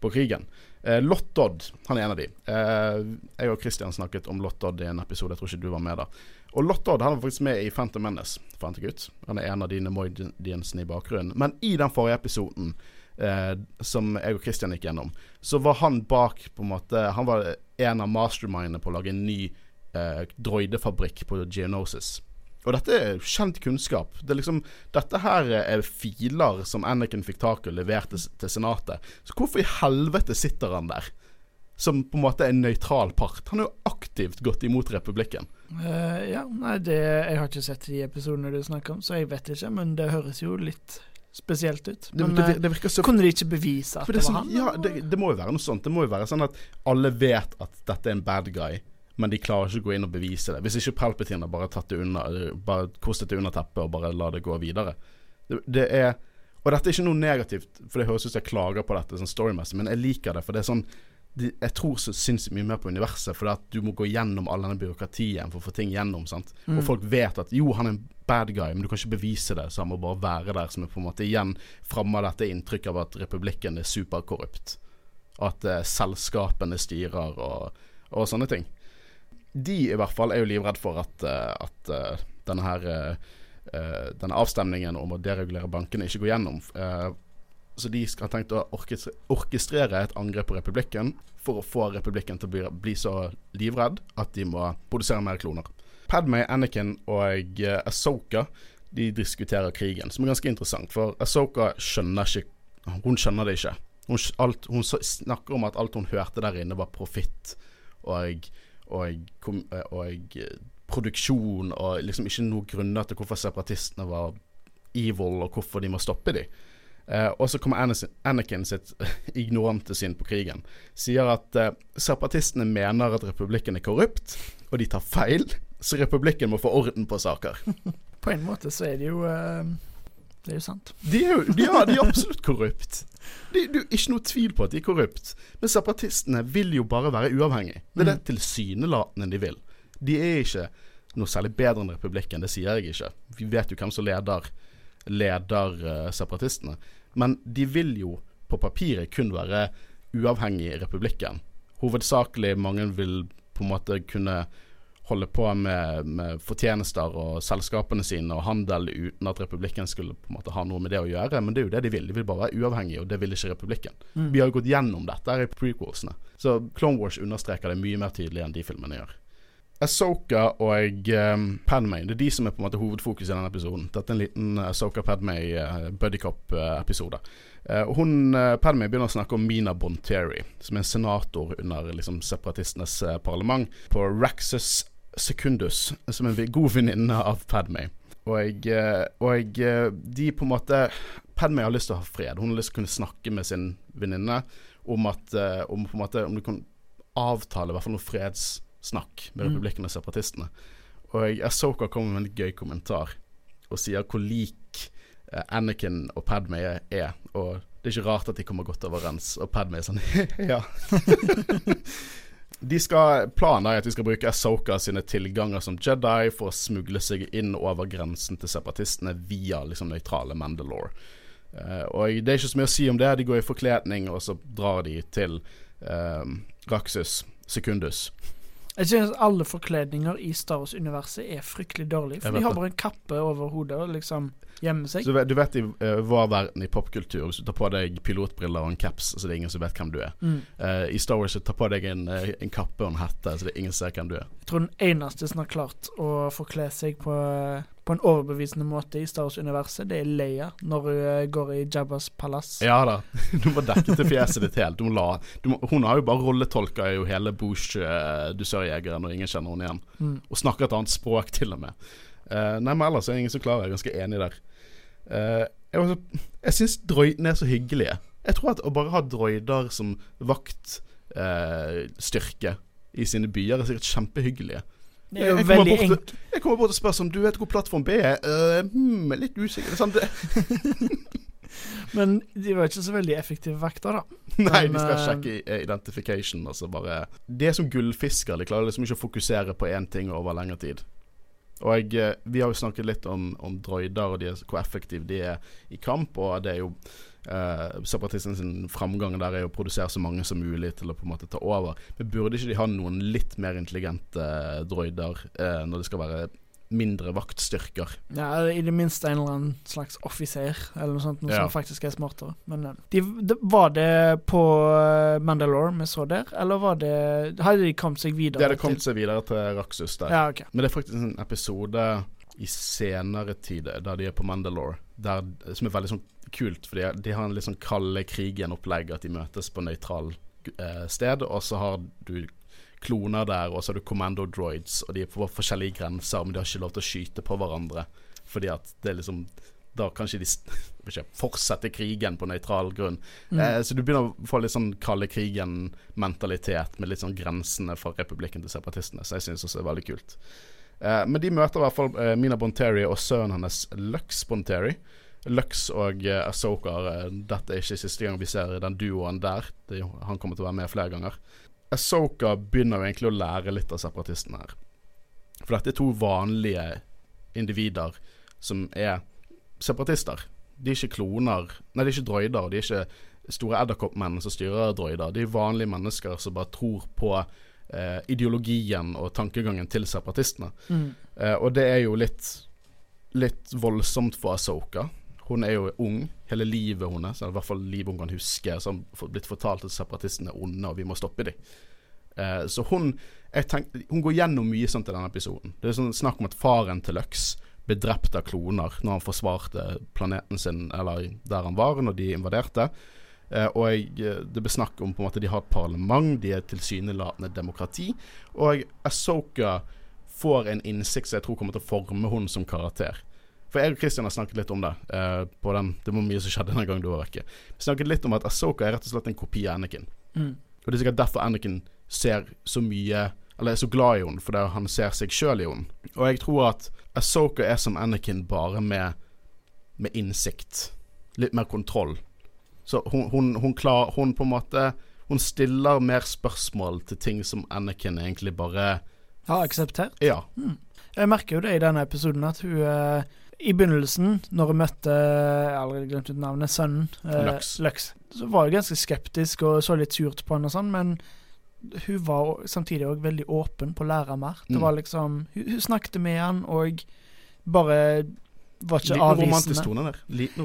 på krigen. Eh, Lott Dodd, han er en av de. jeg og Christian snakket om Lott Dodd i en episode, jeg tror ikke du var med da. Og Lottodd han var faktisk med i Phantom Menace, fant jeg ut. Han er en av de Nemoidiansene i bakgrunnen. Men i den forrige episoden, eh, som jeg og Christian gikk gjennom, så var han bak på en måte Han var en av mastermindene på å lage en ny eh, droidefabrikk på Geonosis. Og dette er kjent kunnskap. Det er liksom, dette her er filer som Anakin fikk tak i og leverte til Senatet. Så hvorfor i helvete sitter han der? Som på en måte er en nøytral part. Han har jo aktivt gått imot republikken. Uh, ja, nei, det, jeg har ikke sett de episodene du snakker om, så jeg vet ikke. Men det høres jo litt spesielt ut. Men det, det, det så, kunne de ikke bevise at det, var han? Ja, det, må jo være noe sånt. Det må jo være sånn at alle vet at dette er en bad guy, men de klarer ikke å gå inn og bevise det. Hvis ikke Palpatine har bare tatt det unna, bare kostet det under teppet og bare la det gå videre. Det, er Og dette er ikke noe negativt, for det høres ut som jeg klager på dette sånn storymessig, men jeg liker det, for det er sånn jeg tror så sinnssykt mye mer på universet, fordi at du må gå gjennom all denne byråkratien for å få ting gjennom. sant? Mm. Og folk vet at jo, han er en bad guy, men du kan ikke bevise det, så han må bare være der. Som er på en måte igjen framme dette inntrykket av at republikken er superkorrupt. At eh, selskapene styrer og, og, sånne ting. De i hvert fall er jo livredd for at, uh, at uh, denne her denne avstemningen om å deregulere bankene ikke går gjennom. Så de skal ha tenkt å orkestrere et angrep på republikken for å få republikken til å bli, bli så livredd at de må produsere mer kloner. Padmay, Anakin og Asoka Ahsoka de diskuterer krigen, som er ganske interessant. For Ahsoka skjønner ikke Hun skjønner det ikke. Hun, alt, hun snakker om at alt hun hørte der inne, var profitt og, og, og, og produksjon, og liksom ikke noen grunner til hvorfor separatistene var evil, og hvorfor de må stoppe dem. Uh, og så kommer Anakin sitt ignorante syn på krigen. Sier at uh, separatistene mener at republikken er korrupt, og de tar feil. Så republikken må få orden på saker. på en måte så er det jo uh, Det er jo sant. De er jo, ja, de er absolutt korrupt. Det er ikke noe tvil på at de er korrupt. Men separatistene vil jo bare være uavhengige. Det er det mm. tilsynelatende de vil. De er ikke noe særlig bedre enn republikken, det sier jeg ikke. Vi vet jo hvem som leder, leder separatistene. Men de vil jo på papiret kun være uavhengig i republikken. Hovedsakelig mange vil på en måte kunne holde på med, med, fortjenester og selskapene sine og handel uten at republikken skulle på en måte ha noe med det å gjøre. Men det er jo det de vil. De vil bare være uavhengige, og det vil ikke republikken. Mm. Vi har jo gått gjennom dette her i prequelsene. Så Clone Wars understreker det mye mer tydelig enn de filmene gjør. Asoka og um, Padmay Det er de som er på en måte hovedfokus i denne episoden. Dette er en liten Asoka Padmay uh, buddycop-episode. Uh, hun, uh, Padmay begynner å snakke om Mina Bonteri, som er en senator under liksom, separatistenes uh, parlament, på Raxus Secundus, som er en god venninne av Padmay. Og, og de på en måte Padmay har lyst til å ha fred. Hun har lyst til å kunne snakke med sin venninne om at om, på en måte, om du kan avtale i hvert fall noe freds snakk med republikkene republikken og separatistene. Og Asoka kommer med en gøy kommentar og sier hvor lik eh, Anakin og Padme er. Og det er ikke rart at de kommer godt overens. Og Padme er sånn ja. de skal, planen er at de skal bruke Asoka sine tilganger som Jedi for å smugle seg inn over grensen til separatistene via liksom nøytrale Mandalore. Uh, og det er ikke så mye å si om det. De går i forkledning, og så drar de til uh, Raxus Secundus. Jeg synes alle forkledninger i Star Wars-universet er fryktelig dårlige. For de har bare en kappe over hodet og liksom gjemmer seg. Så du vet, i uh, vår verden i popkultur, hvis du tar på deg pilotbriller og en caps, så det er ingen som vet hvem du er. Mm. Uh, I Star Wars så tar på deg en, uh, en, kappe og en hette, så det er ingen som ser hvem du er. Jeg tror den eneste som har klart å forkle seg på på en overbevisende måte i Star Wars-universet, det er Leia når hun går i Jabbas palass. Ja da. Du må dekke til fjeset ditt helt. La, må, hun har jo bare rolletolka jo hele Bush-dusørjegeren, og ingen kjenner henne igjen. Mm. Og snakker et annet språk, til og med. Uh, nei, men ellers er det ingen som klarer. Jeg er ganske enig der. Uh, jeg jeg syns droidene er så hyggelige. Jeg tror at å bare ha droider som vaktstyrke i sine byer er sikkert kjempehyggelige. Det er jo jeg veldig enkelt. Jeg kommer bort og spør om du vet hvor plattform B er. Uh, hmm, litt usikker. Sånn, det. Men de var ikke så veldig effektive vekter, da. Nei, Men, de skal eh, sjekke identification. Altså bare De er som gullfisker. De klarer liksom ikke å fokusere på én ting over lengre tid. Og jeg, vi har jo snakket litt om, om droider og de, hvor effektive de er i kamp. Og det er jo Separatisten sin framgang der er å produsere så mange som mulig til å på en måte ta over. Men burde ikke de ha noen litt mer intelligente eh, droider eh, når det skal være mindre vaktstyrker? Ja, I det minste en eller annen slags offiser, eller noe sånt, noe Ja. som faktisk er smartere. Men eh, de, de, var det på eh, Mandalore vi så der, eller var det Hadde de kommet seg videre? De hadde kommet seg videre til Raxus der. Ja, okay. Men det er faktisk en episode i senere tid da de er på Mandalore, der, som er veldig sånn kult. For de, har en litt sånn kalde krigen-opplegg, at de møtes på nøytral eh, sted. Og så har du kloner der, og så har du commando droids, og de er på forskjellige grenser, men de har ikke lov til å skyte på hverandre. Fordi at det er liksom Da kan ikke de ikke, fortsette krigen på nøytral grunn. Mm. Eh, så du begynner å få litt sånn kalde krigen-mentalitet med litt sånn grensene fra republikken til separatistene, så jeg synes også det er veldig kult. Eh, men de møter i hvert fall eh, Mina Bonteri og sønnen hennes Lux Bonteri. Lux og eh, Ahsoka eh, Dette er ikke siste gang vi ser den duoen der. De, han kommer til å være med flere ganger. Ahsoka begynner jo egentlig å lære litt av separatistene her. For dette er to vanlige individer som er separatister. De er ikke kloner Nei, de er ikke droider. De er ikke store edderkoppmenn som styrer droider. De er vanlige mennesker som bare tror på eh, ideologien og tankegangen til separatistene. Mm. Eh, og det er jo litt Litt voldsomt for Asoka. Hun er jo ung. Hele livet hennes, i hvert fall livet hun kan huske, som har blitt fortalt at separatistene er onde, og vi må stoppe dem. Eh, så hun tenkte, Hun går gjennom mye sånt i denne episoden. Det er sånn snakk om at faren til Lux ble drept av kloner når han forsvarte planeten sin, eller der han var, når de invaderte. Eh, og jeg, eh, det ble snakk om på en måte de har et parlament, de er tilsynelatende demokrati. Og Asoka får en innsikt som jeg tror kommer til å forme hun som karakter. For jeg og Christian har snakket litt om det. Uh, på den, det var mye som skjedde den gangen du var vekke. Vi snakket litt om at Asoka er rett og slett en kopi av Anakin. Mm. Og det er sikkert derfor Anakin ser så mye Eller er så glad i henne, fordi han ser seg sjøl i henne. Og jeg tror at Asoka er som Anakin, bare med, med innsikt. Litt mer kontroll. Så hun, hun, hun klar, Hun på en måte Hun stiller mer spørsmål til ting som Anakin egentlig bare Har akseptert. Ja. Jeg merker jo det i denne episoden, at hun eh, i begynnelsen, når hun møtte Jeg har allerede glemt ut navnet. Sønnen. eh, Lux. Så var hun ganske skeptisk og så litt surt på henne og sånn, men hun var samtidig òg veldig åpen på å lære mer. Det Mm. var liksom Hun, hun snakket med han og bare var ikke Liten avvisende. romantisk tone der. Liten Liten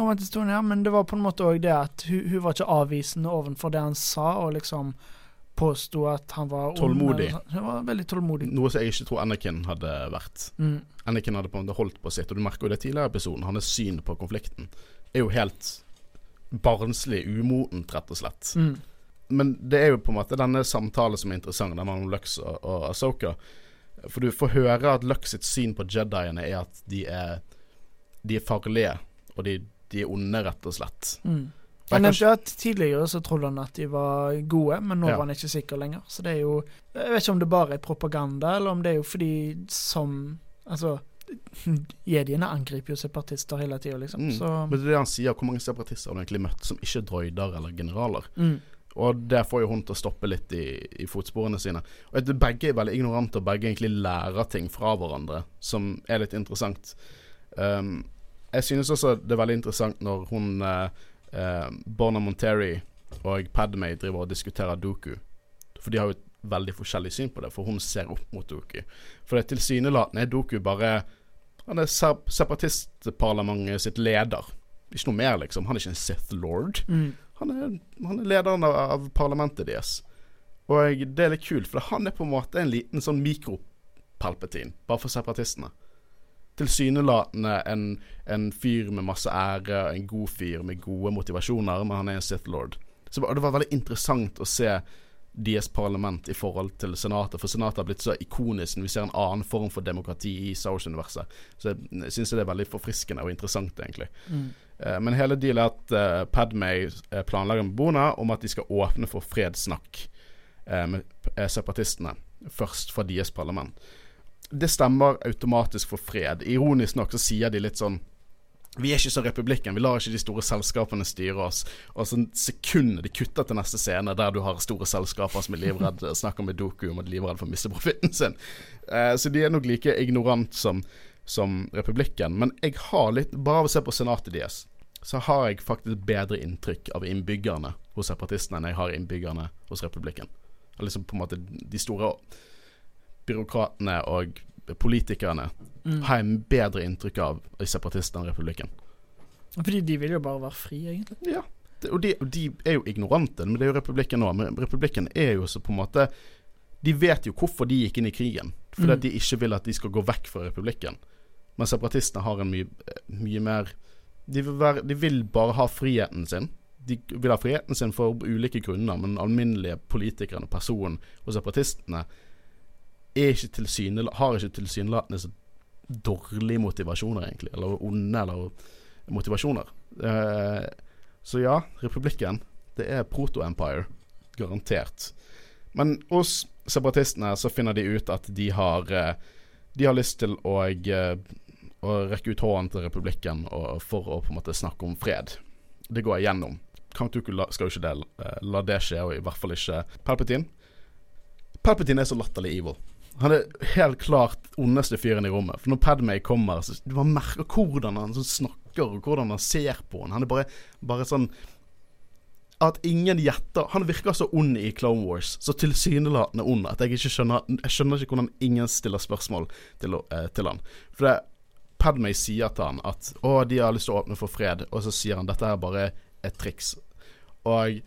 romantisk tone, ja, men det var på en måte òg det at hun, hun var ikke avvisende overfor det han sa, og liksom påsto at han var Tålmodig. Ond, han var veldig tålmodig. Noe som jeg ikke tror Anakin hadde vært. Mm. Anakin hadde på en måte holdt på sitt, og du merker jo det tidligere i episoden. Hans syn på konflikten er jo helt barnslig umodent, rett og slett. Mm. Men det er jo på en måte denne samtalen som er interessant, den mellom Lux og, og Asoka. For du får høre at Lux sitt syn på Jediene er at de er De er farlige, og de, de er onde, rett og slett. Mm. Han nevnte at tidligere så trodde han at de var gode, men nå Ja. var han ikke sikker lenger. Så det er jo Jeg vet ikke om det bare er propaganda, eller om det er jo fordi som Altså Jediene angriper jo separatister hele tida, liksom. Mm. Så Men det er det han sier. Hvor mange separatister har du egentlig møtt som ikke er droider eller generaler? mm. Og det får jo hun til å stoppe litt i, i fotsporene sine. Og at Begge er veldig ignorante, og begge egentlig lærer ting fra hverandre, som er litt interessant. Um, jeg synes også det er veldig interessant når hun uh, uh, Borna Monteri og Padmay driver og diskuterer Doku. For de har jo et veldig forskjellig syn på det, for hun ser opp mot Doku. For det tilsynelatende er Doku bare Han er separatistparlamentet sitt leder. Ikke noe mer, liksom. Han er ikke en Sith Lord. Mm. Han er, han er lederen av, av parlamentet deres. Og det er litt kult, for han er på en måte en liten sånn mikropalpetin, bare for separatistene. Tilsynelatende en, en fyr med masse ære, en god fyr med gode motivasjoner, men han er en Sith Lord. Så det var veldig interessant å se deres parlament i forhold til Senatet, for Senatet har blitt så ikonisk når vi ser en annen form for demokrati i Star Wars-universet. Så jeg syns det er veldig forfriskende og interessant, egentlig. Mm. Eh, Men hele dealet er at uh, Padmay eh, planlegger med Bona om at de skal åpne for fredssnakk eh, med eh, separatistene først fra deres parlament. Det stemmer automatisk for fred. Ironisk nok så sier de litt sånn vi er ikke som republikken. Vi lar ikke de store selskapene styre oss. Og så sekundet de kutter til neste scene, der du har store selskaper som er livredd snakker med Doku om at de er livredd for å miste profitten sin. Eh, så de er nok like ignorant som, som republikken. Men jeg har litt Bare av å se på senatet deres, så har jeg faktisk bedre inntrykk av innbyggerne hos separatistene enn jeg har innbyggerne hos republikken. Liksom på en måte de store byråkratene og politikerne Mm. har jeg bedre inntrykk av i separatistene enn republikken. Fordi de vil jo bare være fri, egentlig. Ja. Og, de, og de er jo ignorante, men det er jo republikken nå. Men republikken er jo så på en måte De vet jo hvorfor de gikk inn i krigen. Fordi Mm. at de ikke vil at de skal gå vekk fra republikken. Men separatistene har en mye, mye mer de vil, være, de vil bare ha friheten sin. De vil ha friheten sin for ulike grunner, men alminnelige politikerne, personen og separatistene ikke har ikke tilsynelatende så dårlige motivasjoner, egentlig. Eller onde eller motivasjoner. Eh, så ja, republikken, det er proto-empire. Garantert. Men hos separatistene så finner de ut at de har eh, De har lyst til å, eh, å rekke ut hånden til republikken og, for å på en måte snakke om fred. Det går igjennom. gjennom. Dooku skal jo ikke det, eh, la det skje, og i hvert fall ikke Palpatine. Palpatine er så latterlig evil. Han er helt klart ondeste fyren i rommet. For når Padmay kommer, så du bare merker hvordan han snakker, og hvordan han ser på henne. Han er bare, bare sånn At ingen gjetter Han virker så ond i Clone Wars, så tilsynelatende ond, at jeg ikke skjønner Jeg skjønner ikke hvordan ingen stiller spørsmål til, eh, til han. For det Padmay sier til han at å, de har lyst til å åpne for fred, og så sier han dette er bare et triks. Og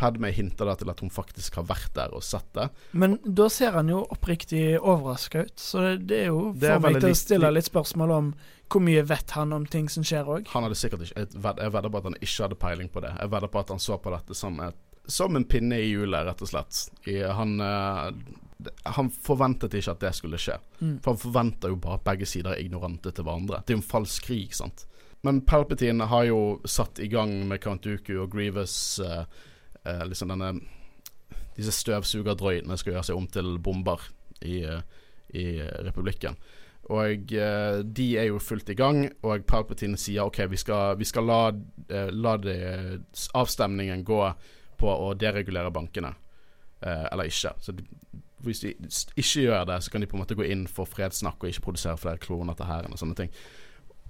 Padmay hinter da til at hun faktisk har vært der og sett det. Men da ser han jo oppriktig overraska ut, så det, det er jo Det er får meg til å stille litt spørsmål om hvor mye vet han om ting som skjer òg. Han hadde sikkert ikke Jeg ved- jeg vedder på at han ikke hadde peiling på det. Jeg vedder på at han så på dette som, et, som en pinne i hjulet, rett og slett. I, han, eh, han forventet ikke at det skulle skje. Mm. For han forventer jo bare at begge sider er ignorante til hverandre. Det er jo en falsk krig, sant. Men Palpatine har jo satt i gang med Count Dooku og Grievous eh, eh, liksom denne Disse støvsugerdroidene skal gjøre seg om til bomber i, eh, i republikken. Og eh, de er jo fullt i gang, og Palpatine sier OK, vi skal, vi skal la, eh, la de, avstemningen gå på å deregulere bankene. Eh, eller ikke. Så de, hvis de ikke gjør det, så kan de på en måte gå inn for fredssnakk og ikke produsere flere kloner til hæren og sånne ting.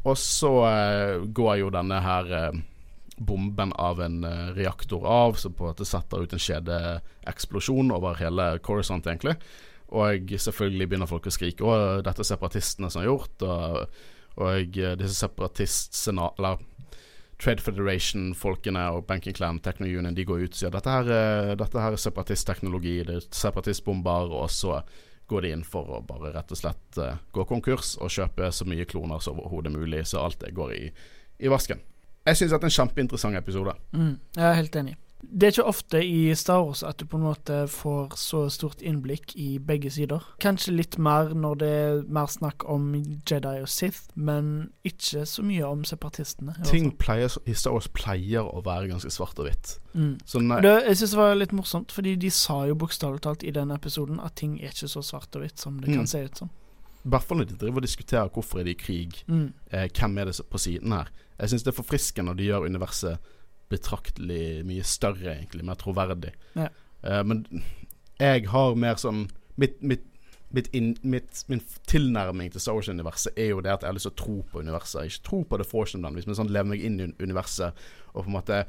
Og så eh, går jo denne her eh, bomben av en eh, reaktor av, som på en måte setter ut en kjedeeksplosjon over hele Corisont, egentlig. Og selvfølgelig begynner folk å skrike Å, dette er separatistene som har gjort, og, og eh, disse separatistsenat... Eller Trade Federation-folkene og Banking Clan, Techno Union, de går ut og sier dette her, er- dette her er separatistteknologi, det er separatistbomber, og så går de inn for å bare rett og slett eh, gå konkurs og kjøpe så mye kloner som overhodet mulig, så alt det går i, i vasken. Jeg syns det er en kjempeinteressant episode. Mm, jeg er helt enig. Det er ikke ofte i Star Wars at du på en måte får så stort innblikk i begge sider. Kanskje litt mer når det er mer snakk om Jedi og Sith, men ikke så mye om separatistene. Ting pleier, i Star Wars pleier å være ganske svart og hvitt. Mm. Det, jeg synes det var litt morsomt, fordi de sa jo bokstavelig talt i den episoden at ting er ikke så svart og hvitt som det Mm. kan se ut som. I hvert fall når de driver og diskuterer hvorfor er de i krig, Mm. eh, hvem er det på siden her. Jeg syns det er forfriskende når de gjør universet betraktelig mye større, egentlig, mer troverdig. Ja. Eh, men jeg har mer sånn Mitt, mitt, mitt, in, mitt Min tilnærming til Star Wars-universet er jo det at jeg har lyst til å tro på universet. Ikke tro på det Force nødvendigvis, men sånn leve meg inn i universet og på en måte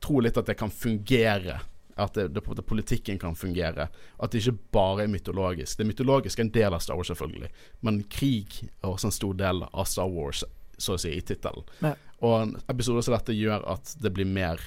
tro litt at det kan fungere. At det, det, måte politikken kan fungere. At det ikke bare er mytologisk. Det mytologiske er en del av Star Wars, selvfølgelig. Men krig er også en stor del av Star Wars, så å si, i tittelen. Ja. Og en episode som dette gjør at det blir mer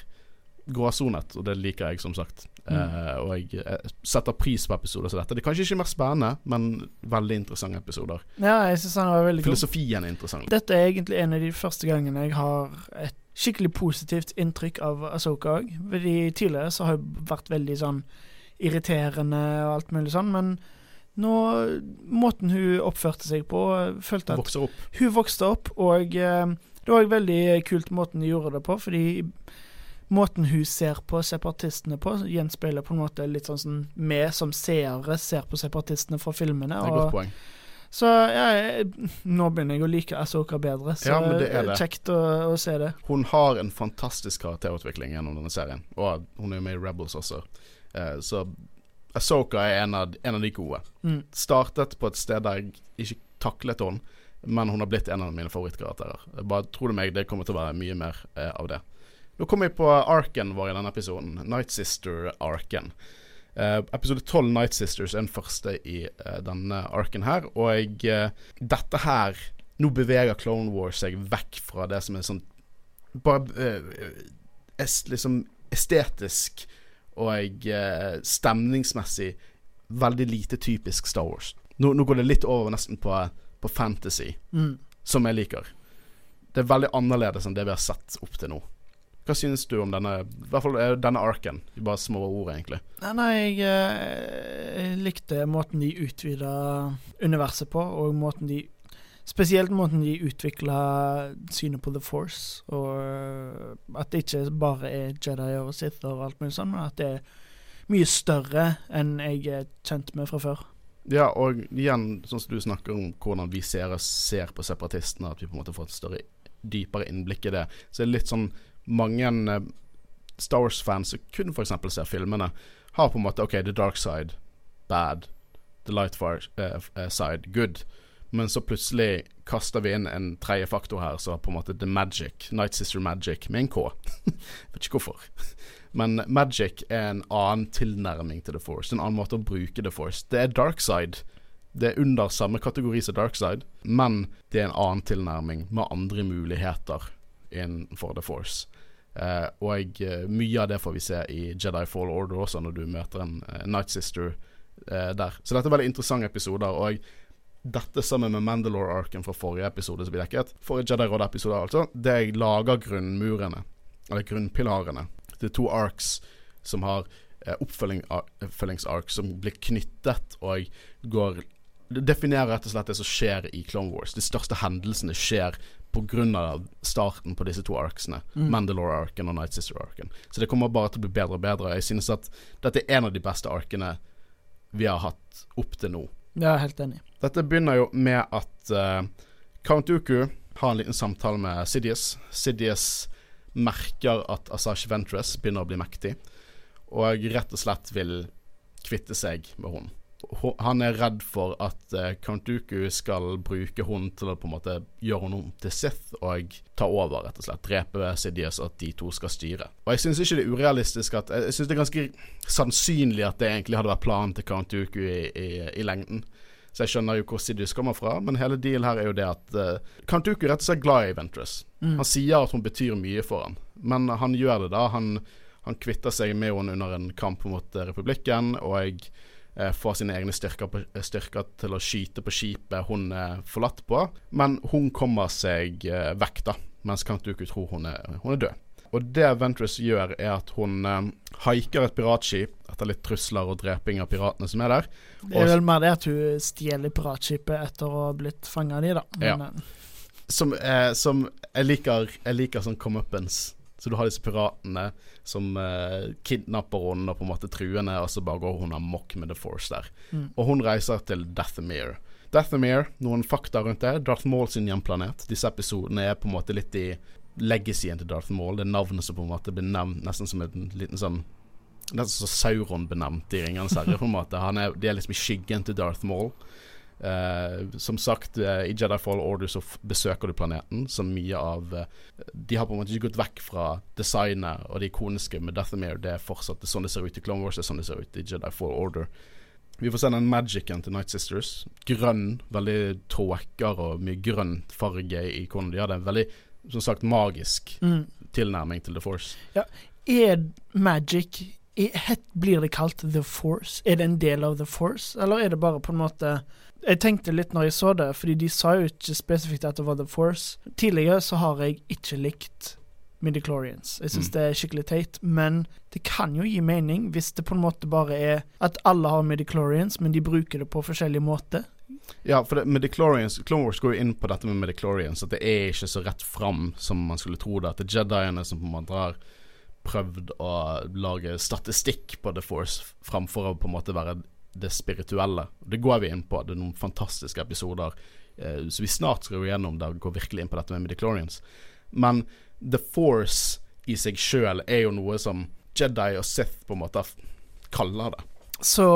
gråsonet, og det liker jeg, som sagt. Mm. Eh, og jeg jeg, setter pris på episoder som dette. Det er kanskje ikke mer spennende, men veldig interessante episoder. Ja, jeg synes han var veldig. Filosofien er interessant. Dette er egentlig en av de første gangene jeg har et skikkelig positivt inntrykk av Asoka òg. Tidligere så har hun vært veldig sånn irriterende og alt mulig sånn, men nå Måten hun oppførte seg på, følte at opp. hun vokste opp, og eh, det var òg veldig kult måten de gjorde det på, fordi måten hun ser på separatistene på, gjenspeiler på en måte litt sånn som vi som seere ser på separatistene fra filmene. Det er et godt poeng. Så jeg, nå begynner jeg å like Asoka bedre, så Ja, det er det. kjekt å, å se det. Hun har en fantastisk karakterutvikling gjennom denne serien, og hun er jo med i Rebels også. Eh, så Asoka er en av, en av de gode. Mm. Startet på et sted der jeg ikke taklet henne, men hun har blitt en av mine favorittkarakterer. Bare tro det meg, det kommer til å være mye mer eh, av det. Nå kommer vi på arken vår i denne episoden. Night Eh, episode 12 Night Sisters er den første i uh, denne arken her, og uh, dette her Nå beveger Clone Wars seg vekk fra det som er sånn Bare est, liksom estetisk og stemningsmessig veldig lite typisk Star Wars. Nå, nå går det litt over nesten på, på fantasy, Mm. som jeg liker. Det er veldig annerledes enn det vi har sett opp til nå. Hva synes du om denne I hvert fall eh, denne arken? Bare små ord, egentlig. Nei, nei jeg, eh, jeg likte måten de utvida universet på, og måten de Spesielt måten de utvikla synet på The Force, og eh, at det ikke bare er Jedi og Sith og alt mulig sånn, men at det er mye større enn jeg er kjent med fra før. Ja, og igjen, sånn som du snakker om hvordan vi ser, ser på separatistene, at vi på en måte får et større, dypere innblikk i det. Så det er litt sånn mange eh, Star Wars-fans som kun f.eks. ser filmene, har på en måte OK, the dark side, bad. The light eh, eh, side, good. Men så plutselig kaster vi inn en tredje faktor her, så på en måte the magic, Night Sister Magic, med en K. Vet ikke hvorfor. Men magic er en annen tilnærming til The Force. En annen måte å bruke The Force. Det er dark side. Det er under samme kategori som dark side, men det er en annen tilnærming med andre muligheter innenfor The Force. Eh, og eh, mye av det får vi se i Jedi Fall Order også, når du møter en uh, Night Sister eh, der. Så dette er veldig interessante episoder. Og dette sammen med Mandalore-arken fra forrige episode som vi dekket, forrige Jedi Råd-episode altså, det lager grunnmurene, eller grunnpilarene, til to arcs som har oppfølging- oppfølgingsark som blir knyttet og går Det definerer rett og slett det som skjer i Clone Wars. De største hendelsene skjer pga. starten på disse to arksene. Mm. Mandalore-arken og Night Sister-arken. Så det kommer bare til å bli bedre og bedre. Jeg synes at dette er en av de beste arkene vi har hatt opp til nå. Jeg er helt enig. Dette begynner jo med at uh, Count Dooku har en liten samtale med Sidious. Sidious merker at Asash Ventress begynner å bli mektig, og rett og slett vil kvitte seg med hun. Han er redd for at uh, Count Dooku skal bruke henne til å på en måte gjøre henne om til Sith og ta over, rett og slett. Drepe Sidious, at de to skal styre. Og jeg syns ikke det er urealistisk at Jeg syns det er ganske sannsynlig at det egentlig hadde vært planen til Count Dooku i, i, i lengden. Så jeg skjønner jo hvor Sidious kommer fra, men hele dealen her er jo det at uh, Count Dooku rett og slett glad i Ventress. Mm. Han sier at hun betyr mye for han, men han gjør det da. Han, han kvitter seg med henne under en kamp mot eh, republikken, og eh, får sine egne styrker, på, eh, styrker til å skyte på skipet hun er forlatt på. Men hun kommer seg eh, vekk, da, mens Dooku tror hun er, hun er død. Og det Ventress gjør, er at hun eh, haiker et piratskip etter litt trusler og dreping av piratene som er der. Det er vel mer det at hun stjeler piratskipet etter å ha blitt fanga av de, da. Men, ja. Som, eh, som jeg liker Jeg liker sånn comeuppance. Så du har disse piratene som eh, kidnapper henne og på en måte truer henne, og så bare går hun amok med The Force der. Mm. Og hun reiser til Dathomir. Dathomir, noen fakta rundt det. Darth Maul sin hjemplanet. Disse episodene er på en måte litt i legacyen til Darth Maul. Det er navnet som på en måte blir nevnt nesten som en liten sånn Nesten som Sauron benevnt i Ringenes herre, på en måte. Han er, de er liksom i skyggen til Darth Maul. Eh, som sagt, uh, i Jedi Fall Order så besøker du planeten, så mye av uh, De har på en måte ikke gått vekk fra designet og det ikoniske med Dathomir. Det er fortsatt det er sånn det ser ut i Clone Wars, det er sånn det ser ut i Jedi Fall Order. Vi får se den magicen til Night Sisters. Grønn, veldig tråker og mye grønn farge i ikonen. De hadde en veldig, som sagt, magisk mm. tilnærming til The Force. Er magic er, het, Blir det kalt The Force? Er det en del av The Force, eller er det bare på en måte Jeg tenkte litt når jeg så det, fordi de sa jo ikke spesifikt at det var The Force. Tidligere så har jeg ikke likt Midichlorians. Jeg syns Mm. det er skikkelig teit, men det kan jo gi mening hvis det på en måte bare er at alle har Midichlorians, men de bruker det på forskjellig måte. Ja, for det, Midichlorians Clone Wars går jo inn på dette med Midichlorians, at det er ikke så rett fram som man skulle tro det. At det er Jediene som på en måte har prøvd å lage statistikk på The Force framfor å på en måte være det spirituelle. Det går vi inn på. Det er noen fantastiske episoder eh, så vi snart skal gå gjennom der vi går virkelig inn på dette med midichlorians. Men The Force i seg sjøl er jo noe som Jedi og Sith på en måte kaller det. Så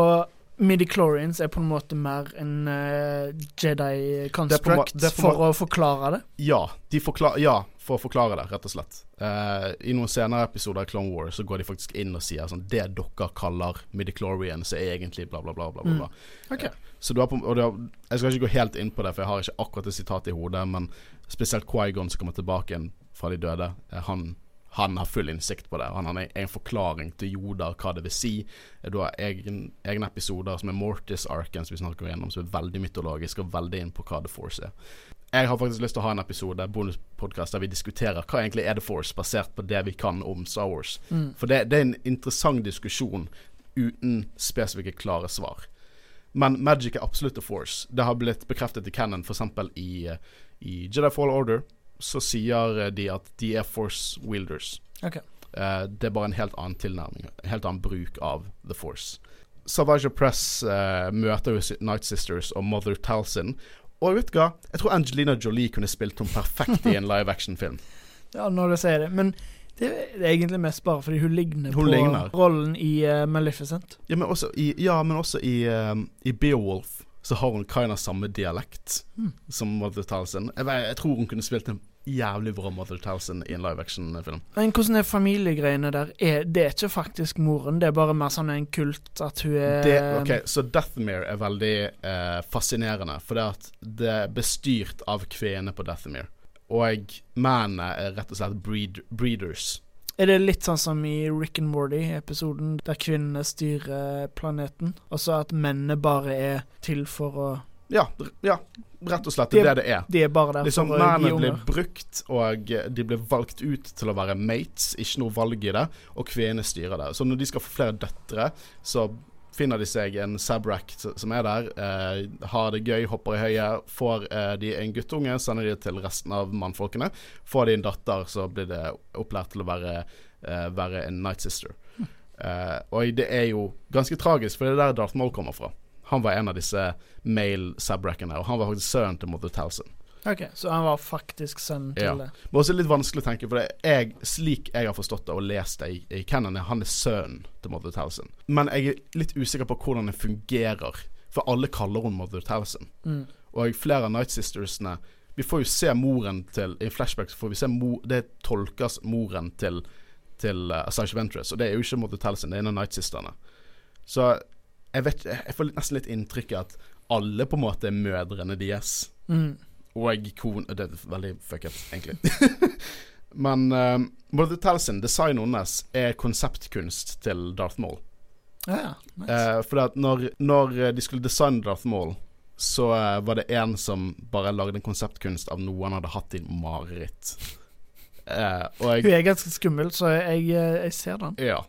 Midichlorians er på en måte mer en uh, Jedi construct for å forklare det? Ja, de forklar ja, for å forklare det, rett og slett. Eh, I noen senere episoder av Clone Wars så går de faktisk inn og sier sånn Det dere kaller midichlorians, er egentlig bla, bla, bla. bla, bla. Mm. Okay. Ok. Så du har på, og du har, Jeg skal ikke gå helt inn på det, for jeg har ikke akkurat det sitatet i hodet, men spesielt Quaigon som kommer tilbake igjen fra de døde, eh, han, han har full innsikt på det. Han har en, forklaring til Yoda hva det vil si. Du har egen, egne episoder som er Mortis-arken, som vi snakker gjennom, som er veldig mytologisk og veldig inn på hva The Force er. Jeg har faktisk lyst til å ha en episode bonuspodkast der vi diskuterer hva egentlig er The Force, basert på det vi kan om Star Wars. Mm. For det, det er en interessant diskusjon uten spesifikke, klare svar. Men Magic er absolutt The Force. Det har blitt bekreftet i Cannon, f.eks. I, eh, i Jedi Fall Order. Så sier eh, de at de er Force wielders. Okay. Uh, det er bare en helt annen tilnærming, en helt annen bruk av The Force. Savage Press uh, møter jo Night Sisters og Mother Talcin. Og vet du hva? Jeg tror Angelina Jolie kunne spilt henne perfekt i en live action-film. Ja, når du sier det. Men det er egentlig mest bare fordi hun ligner Hun på ligner. rollen i uh, Maleficent. Ja, men også i, ja, men også i, um, i Beowulf så har hun kind of samme dialekt Mm. som Mother Talson. Jeg, jeg tror hun kunne spilt en jævlig bra Mother Talson i en live action-film. Men hvordan er familiegreiene der? Er, det er ikke faktisk moren, det er bare mer sånn en kult at hun er Det, ok, Så Deathmere er veldig eh, fascinerende, for det at det er bestyrt av kvenene på Deathmere. Og mennene er rett og slett breed, breeders. Er det litt sånn som i Rick and Morty-episoden, der kvinnene styrer planeten, og så at mennene bare er til for å Ja, ja rett og slett. Det er det det er. De er bare der Liksom for Mennene blir brukt, og de blir valgt ut til å være mates. Ikke noe valg i det. Og kvinnene styrer det. Så når de skal få flere døtre, så finner de seg en Sabrak som er der. Eh, har det gøy, hopper i høyet. Får eh, de en guttunge, sender de til resten av mannfolkene. Får de en datter, så blir det opplært til å være, eh, være en Night Sister. Eh, og det er jo ganske tragisk, for det er der Darth Maul kommer fra. Han var en av disse male Sabrakene, og han var faktisk sønnen til Mother Talcin. Ok, Så han var faktisk sønnen til Ja. det. Men også litt vanskelig å tenke, for det jeg, slik jeg har forstått det og lest det i, i Canon, er han er sønnen til Mother Talcin. Men jeg er litt usikker på hvordan det fungerer, for alle kaller hun Mother Talcin. Mm. Og flere av Night Sistersene Vi får jo se moren til I flashbacks får vi se mor, Det tolkes moren til Til uh, Asajj Ventress, og det er jo ikke Mother Talcin, det er en av Night Sisterne. Så jeg vet Jeg får nesten litt inntrykk av at alle på en måte er mødrene deres Mm. Og kon... Det er veldig fucket, egentlig. Men uh, Mother Talcin, designet hennes, er konseptkunst til Darth Maul. Ja, ja. Nice. Uh, for at når, når de skulle designe Darth Maul, så uh, var det en som bare lagde en konseptkunst av noe han hadde hatt i mareritt. Uh, og Hun er ganske skummel, så jeg, jeg ser den. Ja.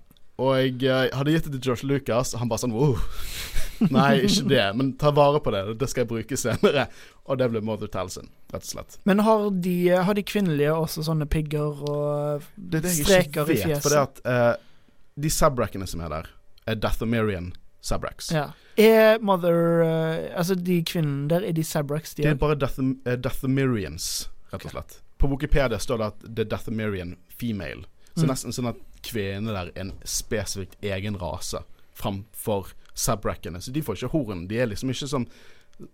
Og jeg eh, hadde gitt det til George Lucas, og han bare sånn wow. Nei, ikke det, men ta vare på det. Det skal jeg bruke senere. Og det ble Mother Talson, rett og slett. Men har de, har de kvinnelige også sånne pigger og Det det streker ikke i vet. fjeset? For det at eh, de Sabrackene som er der, er Dathomirian Sabracks. Ja. Er Mother eh, Altså, de kvinnene der, er de sabracks? de Det er bare Dathom eh, Dathomirians, rett og slett. På Wikipedia står det at det er Dathomirian female. Så Mm. nesten sånn at kvenene der er en spesifikt egen rase framfor Sabrackene. Så de får ikke horn. De er liksom ikke som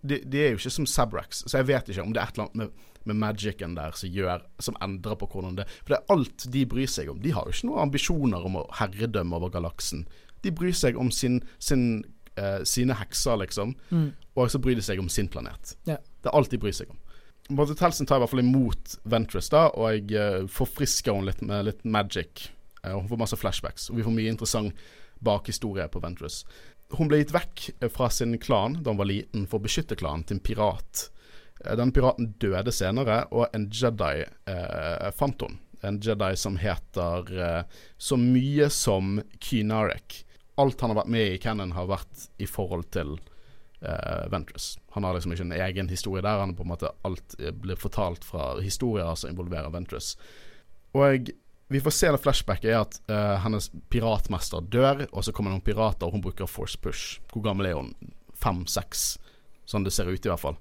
de, de er jo ikke som Sabracks. Så jeg vet ikke om det er et eller annet med, med magicen der som gjør Som endrer på hvordan det For det er alt de bryr seg om. De har jo ikke noen ambisjoner om å herredømme over galaksen. De bryr seg om sin, sin, uh, sine hekser, liksom. Mm. Og så bryr de seg om sin planet. Yeah. Det er alt de bryr seg om. Mother Telsen tar i hvert fall imot Ventress, da, og jeg uh, forfrisker henne litt med litt magic. Eh, og hun får masse flashbacks, og vi får mye interessant bakhistorie på Ventress. Hun ble gitt vekk eh, fra sin klan da hun var liten, for å beskytte klanen til en pirat. Eh, Den piraten døde senere, og en Jedi eh, fant hun. En Jedi som heter eh, så mye som Kynarek. Alt han har vært med i Cannon, har vært i forhold til eh, Ventress. Han har liksom ikke en egen historie der. Han på en måte Alt blir fortalt fra historier som involverer Ventress. Og vi får se en flashback er at uh, hennes piratmester dør, og så kommer noen pirater, og hun bruker force push. Hvor gammel er hun? Fem-seks, sånn det ser ut i hvert fall.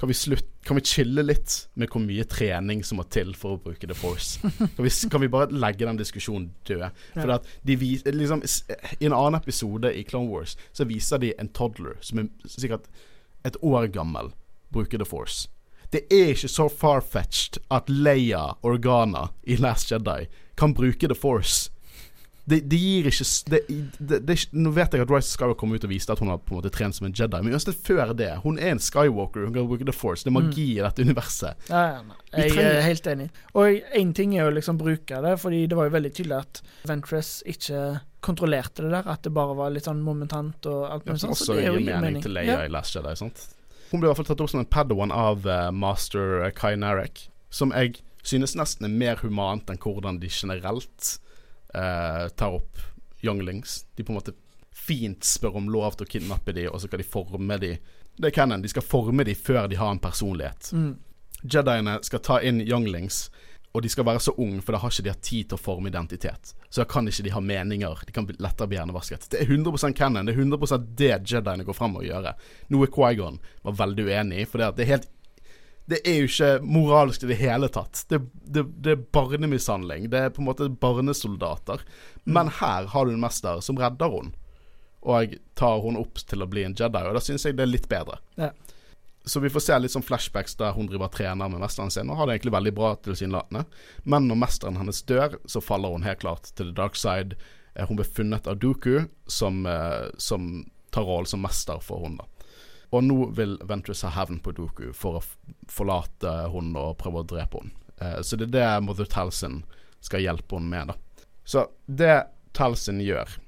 Kan vi, slutt, kan vi chille litt med hvor mye trening som må til for å bruke The Force? Kan vi, kan vi bare legge den diskusjonen død? For at de vis, liksom, I en annen episode i Clone Wars så viser de en toddler som er sikkert et år gammel, bruker The Force. Det er ikke så far-fetched at Leia Organa i Last Jedi kan bruke The Force. Det, de gir ikke det, det, det, Nå vet jeg at Rise Skywalker kom ut og viste at hun har på en måte trent som en Jedi, men uansett før det Hun er en Skywalker, hun kan bruke The Force. Det er magi i dette universet. Ja, ja, nei. Jeg trenger- er helt enig. Og én ting er å liksom bruke det, fordi det var jo veldig tydelig at Ventress ikke kontrollerte det der. At det bare var litt sånn momentant og alt mulig sånn. Så det er jo mening. til Leia Ja. i Last Jedi. Sant? Hun ble i hvert fall tatt opp som en padawan av eh, master Kai Narek, som jeg synes nesten er mer humant enn hvordan de generelt eh, tar opp younglings. De på en måte fint spør om lov til å kidnappe de, og så skal de forme de Det er canon. De skal forme de før de har en personlighet. Mm. Jediene skal ta inn younglings, og de skal være så unge, for da har ikke de hatt tid til å forme identitet. Så da kan ikke de ha meninger. De kan lettere bli hjernevasket. Det er 100 canon. Det er 100 det Jediene går frem å gjøre. Noe Quaigon var veldig uenig i, for det, det er helt det er jo ikke moralsk i det hele tatt. Det, det, det er barnemishandling. Det er på en måte barnesoldater. Men her har du en mester som redder henne, og tar henne opp til å bli en Jedi. Og da syns jeg det er litt bedre. Ja. Så vi får se litt sånn flashbacks der hun driver trener med mesteren sin, og har det egentlig veldig bra tilsynelatende. Men når mesteren hennes dør, så faller hun helt klart til the dark side. Eh, Hun blir funnet av Dooku, som, eh, som tar rollen som mester for henne. da. Og nå vil Ventress ha hevn på Dooku for å forlate henne og prøve å drepe henne. Eh, så det er det Mother Talcin skal hjelpe henne med. da. Så det Talcin gjør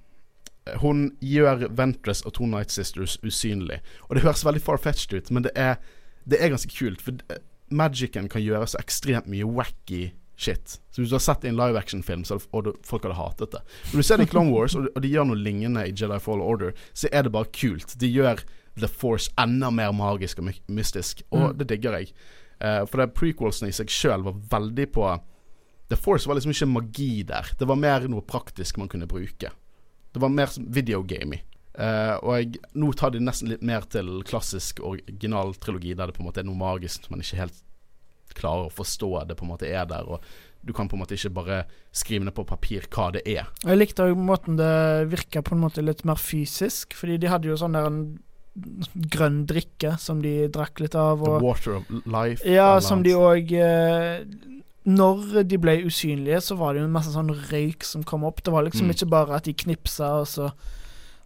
Hun gjør Ventress og to Night Sisters usynlig. Og det høres veldig far-fetched ut, men det er, det er ganske kult. For eh, magicen kan gjøre så ekstremt mye wacky shit. Så hvis du har sett det i en live action-film, og du- folk hadde hatet det. Når du ser det i Clone Wars, og, de gjør noe lignende i Jedi Fall Order, så er det bare kult. De gjør The Force enda mer magisk og my- mystisk, og Mm. det digger jeg. Uh, for det prequelsene i seg sjøl var veldig på The Force var liksom ikke magi der. Det var mer noe praktisk man kunne bruke. Det var mer videogamey. Uh, og jeg, nå tar de nesten litt mer til klassisk originaltrilogi, der det på en måte er noe magisk man ikke helt klarer å forstå det på en måte er der. Og du kan på en måte ikke bare skrive ned på papir hva det er. Jeg likte òg måten det virka på en måte litt mer fysisk, fordi de hadde jo sånn der en grønn drikke som de drakk litt av. The water of life. ja, som de òg eh, Når de ble usynlige, så var det jo en masse sånn røyk som kom opp. Det var liksom Mm. ikke bare at de knipsa, og så,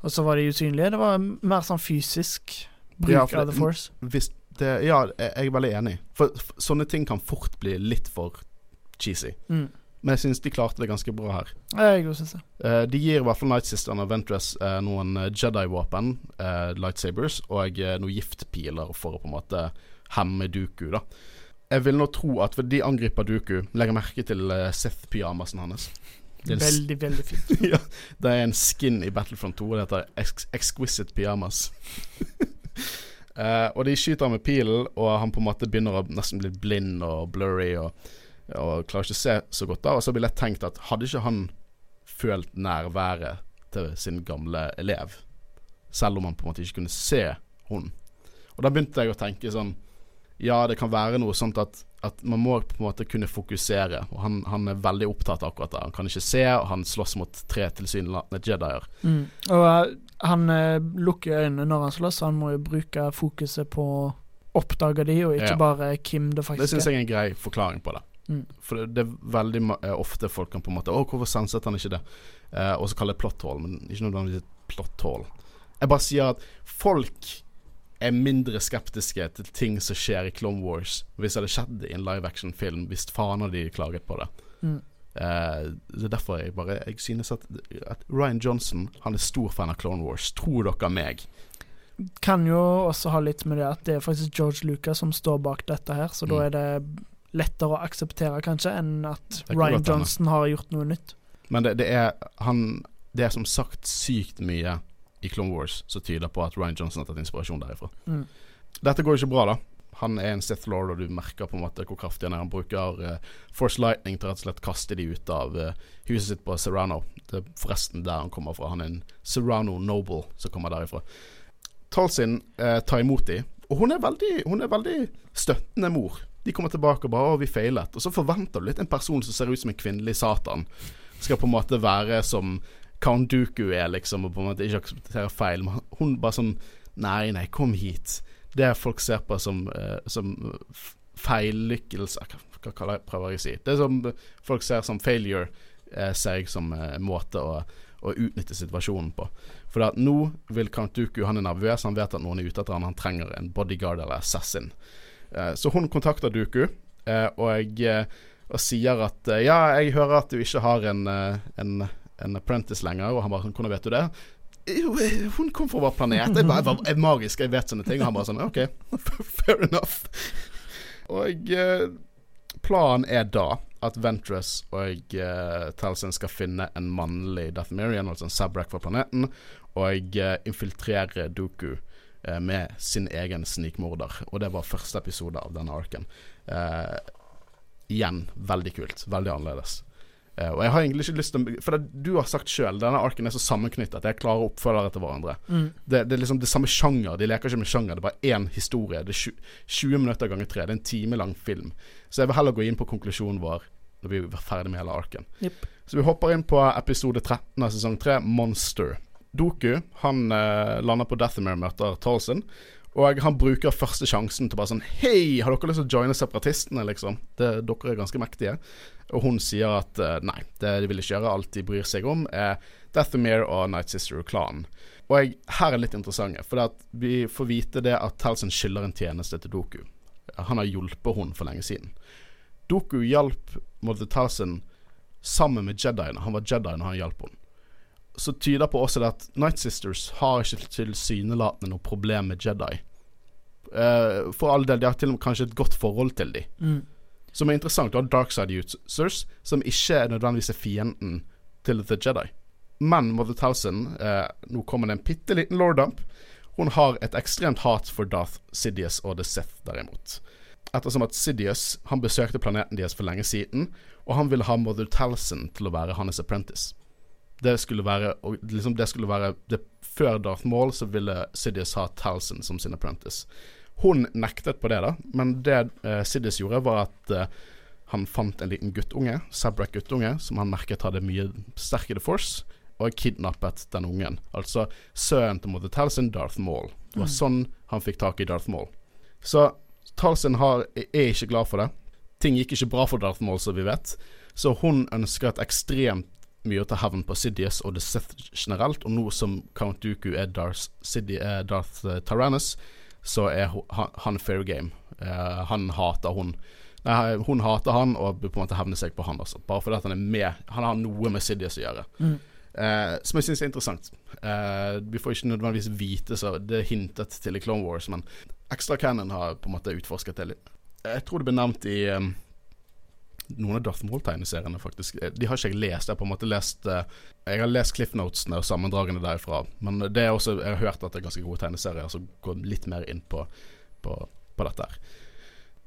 og så var de usynlige. Det var mer sånn fysisk bruk Ja, av The Force. Det, ja, jeg er veldig enig. For, for sånne ting kan fort bli litt for cheesy. Mm. Men jeg syns de klarte det ganske bra her. Ja, Jeg synes det. Uh, de gir i hvert fall Night Sister og Ventress uh, noen eh, Jedi-våpen, uh, lightsabers, og eh, noen giftpiler for å på en måte hemme Duku, da. Jeg vil nå tro at de angriper Duku, legger merke til uh, Sith-pyjamasen hans. Veldig, veldig fint. ja, det er en skin i Battlefront 2. Det heter ex Exquisite Pyjamas. uh, og de skyter ham med pilen, og han på en måte begynner å nesten bli blind og blurry og, og klarer ikke å se så godt. da Og så blir jeg tenkt at hadde ikke han følt nærværet til sin gamle elev, selv om han på en måte ikke kunne se hun. Og da begynte jeg å tenke sånn Ja, det kan være noe sånt at, at man må på en måte kunne fokusere. Og han, han er veldig opptatt av akkurat det. Han kan ikke se, og han slåss mot tre tilsynelatende jedier. Mm. Og uh, han uh, lukker øynene når han slåss, så han må jo bruke fokuset på å oppdage de, og ikke Ja. bare hvem det Det faktisk syns er. jeg er en grei forklaring på det. Mm. For det, det er veldig eh, ofte folk kan på en måte Å, hvorfor senset han ikke det? Uh, og så kaller det plot hole, men ikke nødvendigvis et plot hole. Jeg bare sier at folk er mindre skeptiske til ting som skjer i Clone Wars, hvis det hadde skjedd i en live action-film, hvis faen hadde de klaget på det. Mm. Uh, det er derfor jeg bare Jeg synes at, at Ryan Johnson Han er stor fan av Clone Wars. Tror dere meg? Kan jo også ha litt med det at det er faktisk George Lucas som står bak dette her, så da Mm. er det lettere å akseptere, kanskje, enn at Ryan. Johnson har gjort noe nytt. Men det, det er Han Det er som sagt sykt mye i Clone Wars som tyder på at Ryan Johnson har tatt inspirasjon derifra. Mm. Dette går jo ikke bra, da. Han er en Sith Lord, og du merker på en måte hvor kraftig han er. Han bruker uh, Force Lightning til rett og slett kaste de ut av uh, huset sitt på Serrano. Det er forresten der han kommer fra. Han er en Serrano Noble som kommer derifra. Talsin uh, tar imot de, og hun er, veldig, hun er veldig støttende mor. De kommer tilbake og bare 'Å, vi feilet'. Og så forventer du litt en person som ser ut som en kvinnelig Satan, skal på en måte være som Count Duku er, liksom, og på en måte ikke aksepterer feil. Men hun bare sånn Nei, nei, kom hit. Det folk ser på som, uh, som feillykkelse Hva, hva prøver jeg å si? Det som folk ser som failure, uh, ser jeg som uh, måte å, å, utnytte situasjonen på. For at nå vil Count Duku Han er nervøs, han vet at noen er ute etter han, han trenger en bodyguard eller assassin. så hun kontakter Duku, og, og sier at ja, jeg hører at du ikke har en, en en apprentice lenger. Og han bare sånn Hvordan vet du det? Hun kom fra vår planet. Jeg, bare, jeg var magisk, jeg vet sånne ting. Og han bare sånn OK, fair enough. Og eh, planen er da at Ventress og Talcin skal finne en mannlig Death Mirian, altså en Sabrak fra planeten, og uh, infiltrere Duku uh, med sin egen snikmorder. Og det var første episode av denne arken. igjen veldig kult. Veldig annerledes. Uh, og jeg har egentlig ikke lyst til For det, du har sagt sjøl denne arken er så sammenknyttet at jeg klarer oppfølgere til hverandre. Mm. Det, det, er liksom det samme sjanger. De leker ikke med sjanger. Det er bare én historie. Det er 20, 20 minutter ganger tre. Det er en time lang film. Så jeg vil heller gå inn på konklusjonen vår når vi er ferdig med hele arken. Yep. Så vi hopper inn på episode 13 av sesong 3, Monster. Doku han eh, lander på Deathamere, møter Tolson. Og han bruker første sjansen til bare sånn Hei, har dere lyst til å joine separatistene, liksom? Det, dere er ganske mektige. Og hun sier at uh, nei, det de vil ikke gjøre. Alt de bryr seg om, er Deathemere og Night Sister og klanen. Og jeg, her er litt interessant, for vi får vite det at Talson skylder en tjeneste til Doku. Han har hjulpet hun for lenge siden. Doku hjalp Mother Talson sammen med Jediene. Han var Jedi når han hjalp henne. Så tyder på også det at Night Sisters har ikke tilsynelatende noe problem med Jedi. Uh, for all del, de har til og med kanskje et godt forhold til dem. Mm. Som er interessant. Du har Darkside Users, som ikke er nødvendigvis er fienden til The Jedi. Men Mother Towson, uh, nå kommer det en bitte liten lordump. Hun har et ekstremt hat for Darth Sidious og The Sith, derimot. Ettersom at Sidious han besøkte planeten deres for lenge siden, og han ville ha Mother Talson til å være hans apprentice. Det skulle være, liksom det skulle være det, Før Darth Maul så ville Sidious ha Talson som sin apprentice. Hun nektet på det, da, men det uh, Siddis gjorde, var at uh, han fant en liten guttunge, Sabrak guttunge, som han merket hadde mye sterk i The Force, og kidnappet den ungen. Altså sønnen til Mother Talson, Darth Maul. Det var mm. sånn han fikk tak i Darth Maul. Så Talson har, er ikke glad for det. Ting gikk ikke bra for Darth Maul, som vi vet. Så hun ønsker et ekstremt mye å ta hevn på Sidious og The Sith generelt, og nå som Count Dooku er Darth, Sidi, er Darth uh, Tyrannus, så er han, han fair game. Uh, han hater hun. Nei, hun hater han og på en måte hevner seg på han også, bare fordi han er med Han har noe med Sidious å gjøre. Mm. Uh, som jeg syns er interessant. Uh, vi får ikke nødvendigvis vite så det er hintet til i Clone Wars, men Extra Cannon har på en måte utforsket det litt. Jeg tror det ble nevnt i um, noen av Darth Maul-tegneseriene, faktisk. Eh, de har ikke jeg lest. Jeg har på en måte lest uh, Jeg har lest Cliff Notesene og sammendragene derifra. Men det er også, jeg har hørt at det er ganske gode tegneserier som går litt mer inn på, på, på dette her.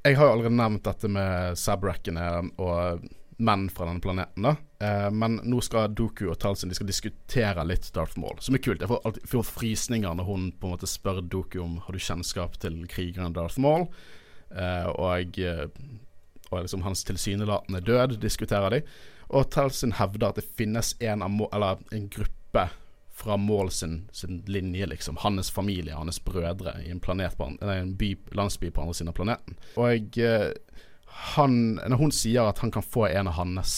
Jeg har jo allerede nevnt dette med Sabrackene og menn fra denne planeten. da uh, Men nå skal Doku og Talsin De skal diskutere litt Darth Maul, som er kult. Jeg får, alltid, frysninger når hun på en måte spør Doku om Har du kjennskap til krigeren Darth Maul. Og jeg og liksom hans tilsynelatende død, diskuterer de. Og Telsin hevder at det finnes en, av, en gruppe fra Mål sin, sin, linje, liksom. Hans familie, hans brødre, i en, planet på, en by, landsby på andre siden av planeten. Og jeg, han, når hun sier at han kan få en av hans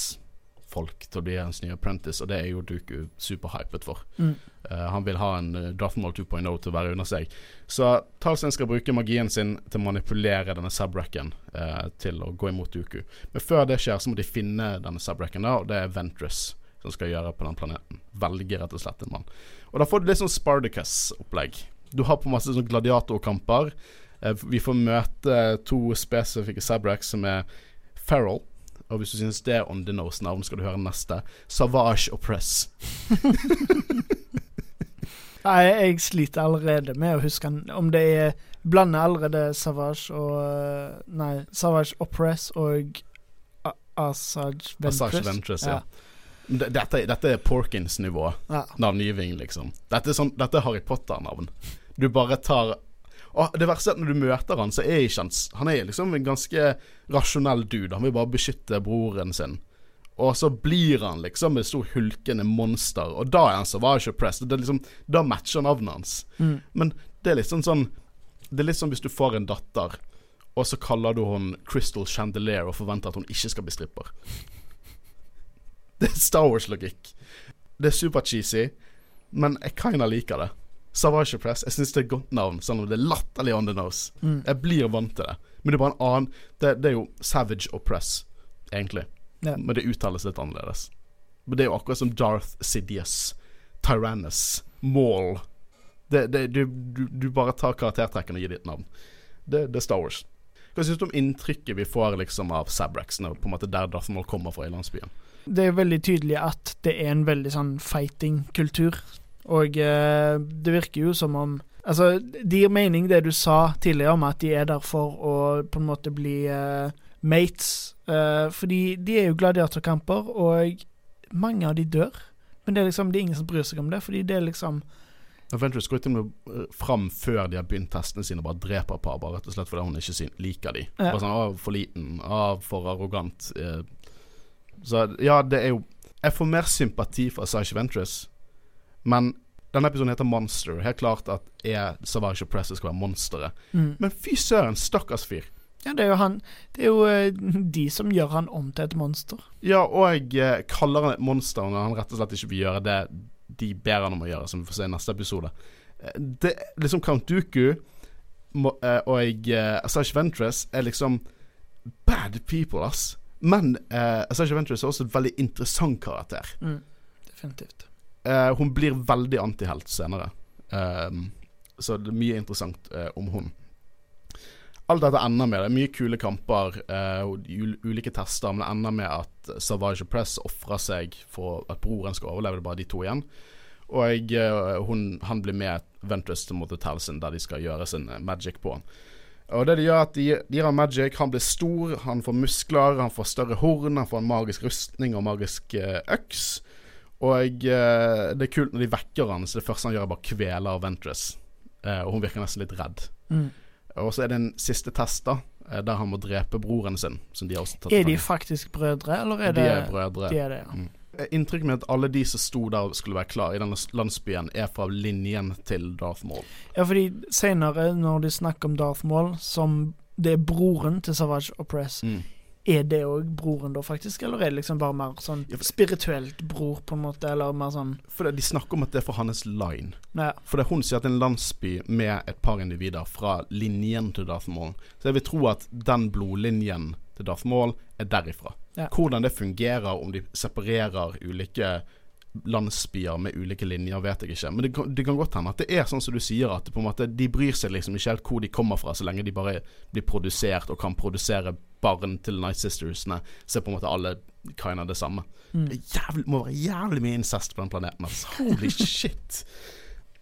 folk til å bli hans nye apprentice, og det er jo Duku superhypet for. Mm. Uh, han vil ha en Darth Maul 2.0 til å være under seg. Så Talsen skal bruke magien sin til å manipulere denne subracken uh, til å gå imot Duku. Men før det skjer, så må de finne denne subracken, og det er Ventress som skal gjøre på den planeten. Velge rett og slett en mann. Og da får du litt sånn Spartacus-opplegg. Du har på masse sånn gladiatorkamper. vi får møte to spesifikke subracks som er Farrell og hvis du synes det er on the nose-navn, skal du høre neste. Savage og Press. Nei, jeg sliter allerede med å huske om det er blander allerede Savage og eh, Nei, Savage Oppress og Asaj Ventress. Assange Ventress, ja. ja. Dette, dette er Porkins-nivå. Ja. Navngiving, liksom. Dette er, sånn, dette er Harry Potter-navn. Du bare tar og Det verste er at når du møter han, så er ikke han Han er liksom en ganske rasjonell dude. Han vil bare beskytte broren sin. Og så blir han liksom et stort hulkende monster, og da er han Savage Oppressed. Det liksom, da matcher navnet hans. Mm. Men det er litt sånn sånn Det er litt sånn hvis du får en datter, og så kaller du henne Crystal Chandelier og forventer at hun ikke skal bli stripper. Det er Star Wars-logikk. Det er super-cheesy, men jeg kinda liker det. Savage Press, jeg syns det er et godt navn, selv om det er latterlig on the nose. Mm. Jeg blir vant til det. Men det er bare en annen Det, det er jo Savage Oppress, egentlig. Yeah. Men det uttales litt annerledes. Men det er jo akkurat som Darth Sidious, Tyrannus, Maul. Det, det, du, du, du bare tar karaktertrekkene og gir ditt navn. Det, det er Star Wars. Hva syns du om inntrykket vi får liksom av Sabrax, når på en måte der Darth Maul kommer fra i landsbyen? Det er veldig tydelig at det er en veldig sånn fighting-kultur. Og eh, det virker jo som om Altså, det gir mening det du sa tidligere om at de er der for å på en måte bli eh, mates. Eh, fordi de er jo gladiatorkamper, og mange av de dør. Men det er liksom, det er ingen som bryr seg om det, fordi det er liksom Adventures går til og med eh, fram før de har begynt testene sine, og bare dreper par, bare rett og slett fordi hun ikke liker de. Ja. Bare sånn, å, for liten, å, for arrogant. Eh. Så ja, det er jo Jeg får mer sympati for Sasha Ventress, men denne episoden heter Monster. Helt klart at er Savage Oppressor skal være monsteret. mm. Men fy søren, stakkars fyr. Ja, det er jo han Det er jo eh, de som gjør han om til et monster. Ja, og jeg eh, kaller han et monster når han rett og slett ikke vil gjøre det de ber han om å gjøre, som vi får se i neste episode. Eh, Det liksom Count eh, og eh, Ventress er liksom bad people, ass. Men eh, Asaj Ventress er også et veldig interessant karakter. Mm. Definitivt. Eh, hun blir veldig antihelt senere. Um, så det er mye interessant uh, om hun. Alt dette ender med det er mye kule kamper uh, ulike tester, men det ender med at Savage Press ofrer seg for at broren skal overleve. Det bare de to igjen. Og hun, han blir med Ventress til Mother Talson, der de skal gjøre sin magic på han. Og det De gjør at de, de han magic. Han blir stor, han får muskler, han får større horn, han får en magisk rustning og magisk øks. Og eh, det er kult når de vekker han, så det første han gjør, er bare kvele av Ventress. Eh, og hun virker nesten litt redd. Mm. Og så er det en siste test, da, eh, der han må drepe broren sin. Som de tatt Er de faktisk brødre, eller er De det er brødre. De er det, ja. Mm. Eh, Inntrykket med at alle de som sto der og skulle være klar i denne landsbyen, er fra linjen til Darth Maul. Ja, fordi senere, når de snakker om Darth Maul, som det er broren til Savage Oppress, er det òg broren da, faktisk? Eller er det liksom bare mer sånn spirituelt bror, på en måte? Eller mer sånn For De snakker om at det er fra hans line. Ja. For hun sier at det er en landsby med et par individer fra linjen til Darth Maul. Så jeg vil tro at den blodlinjen til Darth Maul er derifra. Ja. Hvordan det fungerer, om de separerer ulike landsbyer med ulike linjer, vet jeg ikke. Men det, kan- det kan godt hende at det er sånn som du sier, at måte, de bryr seg liksom ikke helt hvor de kommer fra, så lenge de bare blir produsert og kan produsere barn til Night Sistersene, så er på en måte alle kind av det samme. Mm. Det jævlig, må være jævlig mye incest på den planeten. Altså. Holy shit.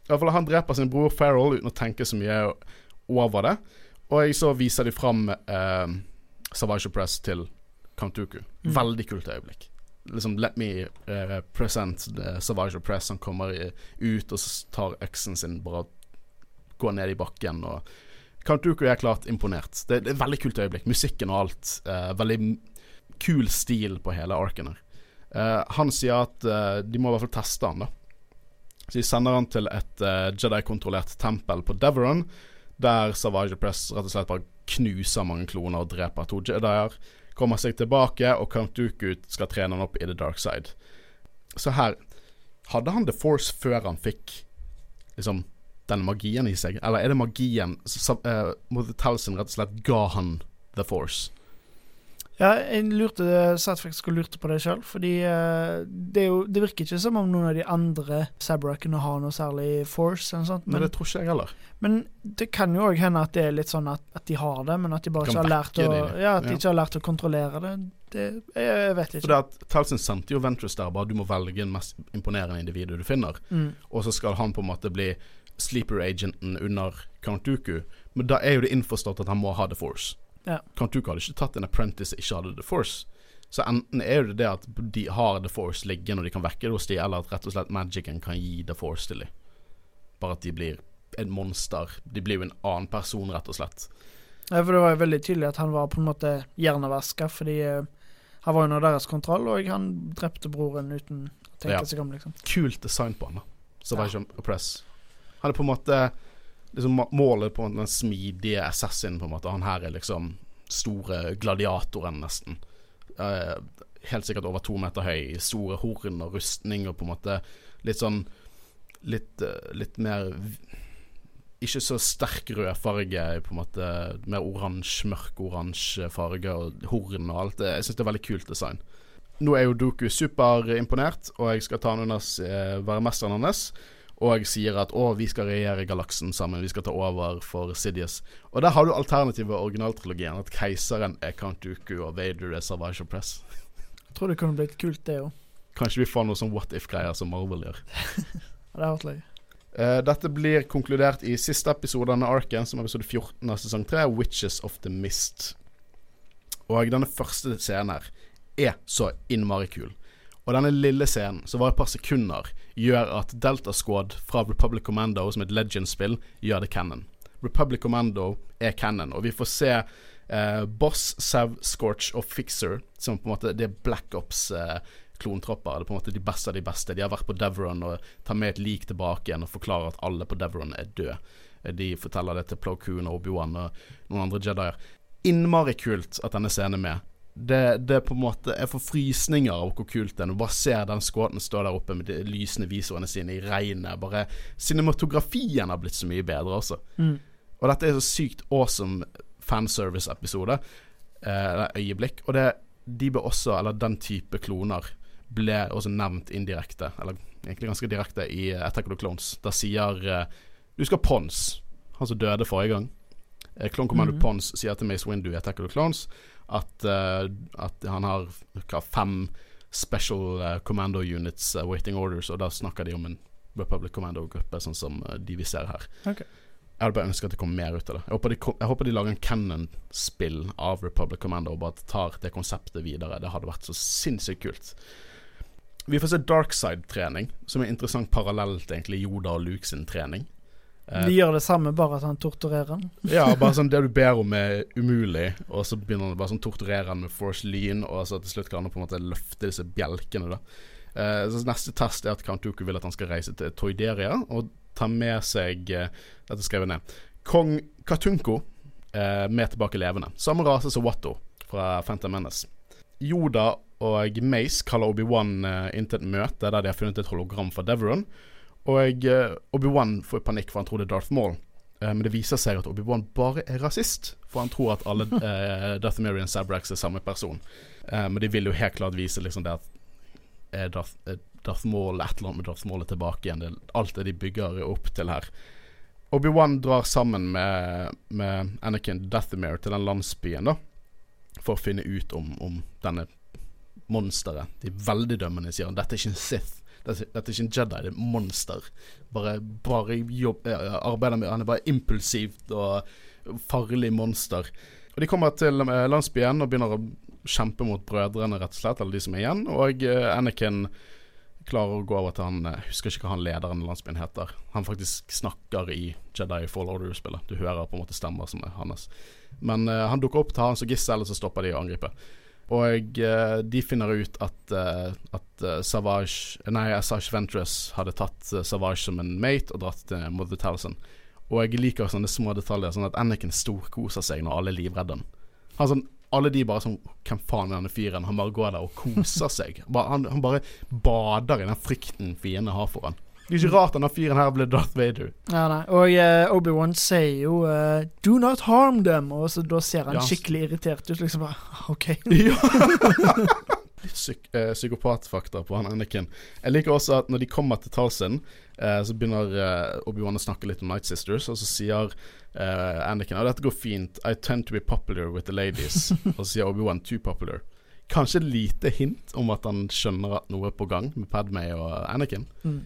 I hvert fall Han dreper sin bror Farrell uten å tenke så mye over det. Og jeg så viser de fram eh, Savage Press til Count Dooku. Mm. Veldig kult øyeblikk. Liksom Let me uh, present the Savage Press. Han kommer ut og tar øksen sin bare går ned i bakken. Og Dooku er klart imponert. Det, det er et veldig kult øyeblikk. Musikken og alt. Uh, veldig kul stil på hele arken her. Uh, han sier at uh, de må i hvert fall teste han, da. Så de sender han til et Jedi-kontrollert tempel på Deveron, der Savage Press rett og slett bare knuser mange kloner og dreper to Jedier. Kommer seg tilbake, og Count Dooku skal trene han opp i the dark side. Så her Hadde han The Force før han fikk liksom den magien i seg, eller er det magien som uh, Mother rett og slett ga han The Force? Ja, jeg lurte, satt faktisk og lurte på det sjøl, fordi uh, det, jo, det virker ikke som om noen av de andre Sabrakene har noe særlig force. Eller sånt, Men men, det tror ikke jeg heller. men det kan jo òg hende at det er litt sånn at, at de har det, men at de bare ikke har lært å Ja, at de ja. ikke har lært å kontrollere det. det jeg, jeg vet For det at Talcin sendte jo Ventress der bare du må velge den mest imponerende individet du finner. Mm. Og så skal han på en måte bli sleeper agenten under Count Duku, men da er jo det innforstått at han må ha The Force. Ja. Count Duku hadde ikke tatt en apprentice ikke hadde The Force. Så enten er det det at de har The Force liggende og de kan vekke det hos de, eller at rett og slett magicen kan gi The Force til dem. Bare at de blir en monster. De blir jo en annen person, rett og slett. Ja, for det var jo veldig tydelig at han var på en måte hjernevaska, fordi eh, han var under deres kontroll, og han drepte broren uten å tenke Ja. seg om, liksom. Kult design på han, da. Salvation Ja. Oppress. Han er på en måte liksom Målet på den smidige assassin, på en måte. Han her er liksom store gladiatoren, nesten. Uh, helt sikkert over to meter høy, store horn og rustning og på en måte litt sånn Litt, eh, litt mer Ikke så sterk rød farge, på en måte mer oransje, mørk-oransje farge og horn og alt det. Jeg syns det er veldig kult design. Nå er jo Doku superimponert, og jeg skal ta han under eh, være mesteren hans. Og sier at å, vi skal regjere galaksen sammen, vi skal ta over for Sidious. Og der har du alternativet originaltrilogien, at keiseren er Count Dooku og Vader er Savage Press. Jeg tror det kunne blitt kult, det òg. Kanskje vi får noe sånn what if-greier som Marvel gjør. Det er vært løye. Eh, dette blir konkludert i siste episode av denne arken, som er episode 14 av sesong 3, Witches of the Mist. Og denne første scenen her er så innmari kul. Og denne lille scenen, som var et par sekunder, gjør at Delta Squad fra Republic Commando, som er et Legend-spill, gjør det canon. Republic Commando er canon, og vi får se eh, Boss, Sav, Scorch og Fixer, som på en måte Det er Black Ops. Eh, klontropper. Det er på en måte de beste av de beste. De har vært på Devron og tar med et lik tilbake igjen og forklarer at alle på Devron er døde. Eh, De forteller det til Plo Koon og Obi-Wan og noen andre Jedier. Innmari kult at denne scenen er med. Det, det på en måte Jeg får frysninger av hvor kult det er. Bare ser den skåten stå der oppe med de lysende visorene sine i regnet. Bare Cinematografien har blitt så mye bedre altså. Mm. Og dette er så sykt awesome fanservice-episode. Eh, øyeblikk. Og det, de ble også, eller den type kloner, ble også nevnt indirekte, eller egentlig ganske direkte, i Attack of the Clones. Da sier eh, Du skal Pons, han som døde forrige gang. Eh, Clone Commander Mhm. Pons sier til Mace Windu i Attack of the Clones at, eh, at han har hva, fem special eh, commando units eh, waiting orders, og da snakker de om en Republic Commando-gruppe, sånn som de vi ser her. Okay. Jeg hadde bare ønsket at det kom mer ut av det. Jeg håper de, jeg håper de lager en Cannon-spill av Republic Commando og bare tar det konseptet videre. Det hadde vært så sinnssykt kult. Vi får se Darkside-trening, som er en interessant parallell til egentlig Yoda og Luke sin trening. Eh, De gjør det samme, bare at han torturerer han. ja, bare sånn det du ber om er umulig, og så begynner han bare sånn torturere han med force lean, og så til slutt kan han på en måte løfte disse bjelkene, da. Eh, så neste test er at Count Dooku vil at han skal reise til Toideria og ta med seg eh, Dette skrev jeg ned. Kong Katunko eh, med tilbake levende. Samme rase som Watto fra Phantom Menace. Yoda og Mace kaller Obi-Wan eh, inn til et møte der de har funnet et hologram fra Deveron. Og eh, Obi-Wan får panikk, for han tror det er Darth Maul. Eh, men det viser seg at Obi-Wan bare er rasist, for han tror at alle eh, Dathomirian Sabrax er samme person. Eh, men de vil jo helt klart vise liksom det at er Darth, er Darth Maul et eller annet med Darth Maul er tilbake igjen. Det, alt det de bygger opp til her. Obi-Wan drar sammen med, med Anakin Dathomir til den landsbyen, da. For å finne ut om, om denne monsteret. De er veldig dømmende, sier han. Dette er ikke en Sith. Dette, er ikke en Jedi, det er et monster. Bare, bare jobb, eh, arbeider med Han er bare impulsivt og farlig monster. Og De kommer til eh, landsbyen og begynner å kjempe mot brødrene, rett og slett, eller de som er igjen. Og eh, Anakin klarer å gå over til han Jeg husker ikke hva han lederen i landsbyen heter. Han faktisk snakker i Jedi Fall Order-spillet. Du hører på en måte stemmer som er hans. Men uh, han dukker opp, tar han som gissel, og så stopper de å angripe. Og eh, de finner ut at, eh, at eh, Savage Nei, Asage Ventress hadde tatt Savage som en mate og dratt til Mother Talison. Og jeg liker sånne små detaljer, sånn at Anakin storkoser seg når alle er livredde. Han sånn alle de bare sånn Hvem faen er denne fyren? Han bare går der og koser seg. Han, han bare bader i den frykten fiendene har for han. Det er ikke rart denne fyren her ble Darth Vader. Ja, nei. Og uh, Obi-Wan sier jo uh, 'do not harm them', og så da ser han Ja. skikkelig irritert ut. Liksom bare OK. Ja. Litt psyk uh, psykopatfakta på han Anakin. Jeg liker også at når de kommer til Talsin, uh, så begynner uh, Obi-Wan å snakke litt om Night Sisters, og så sier Anakin at dette går fint. I tend to be popular with the ladies. og så sier Obi-Wan too popular. Kanskje lite hint om at han skjønner at noe er på gang med Padmay og Anakin. Mm.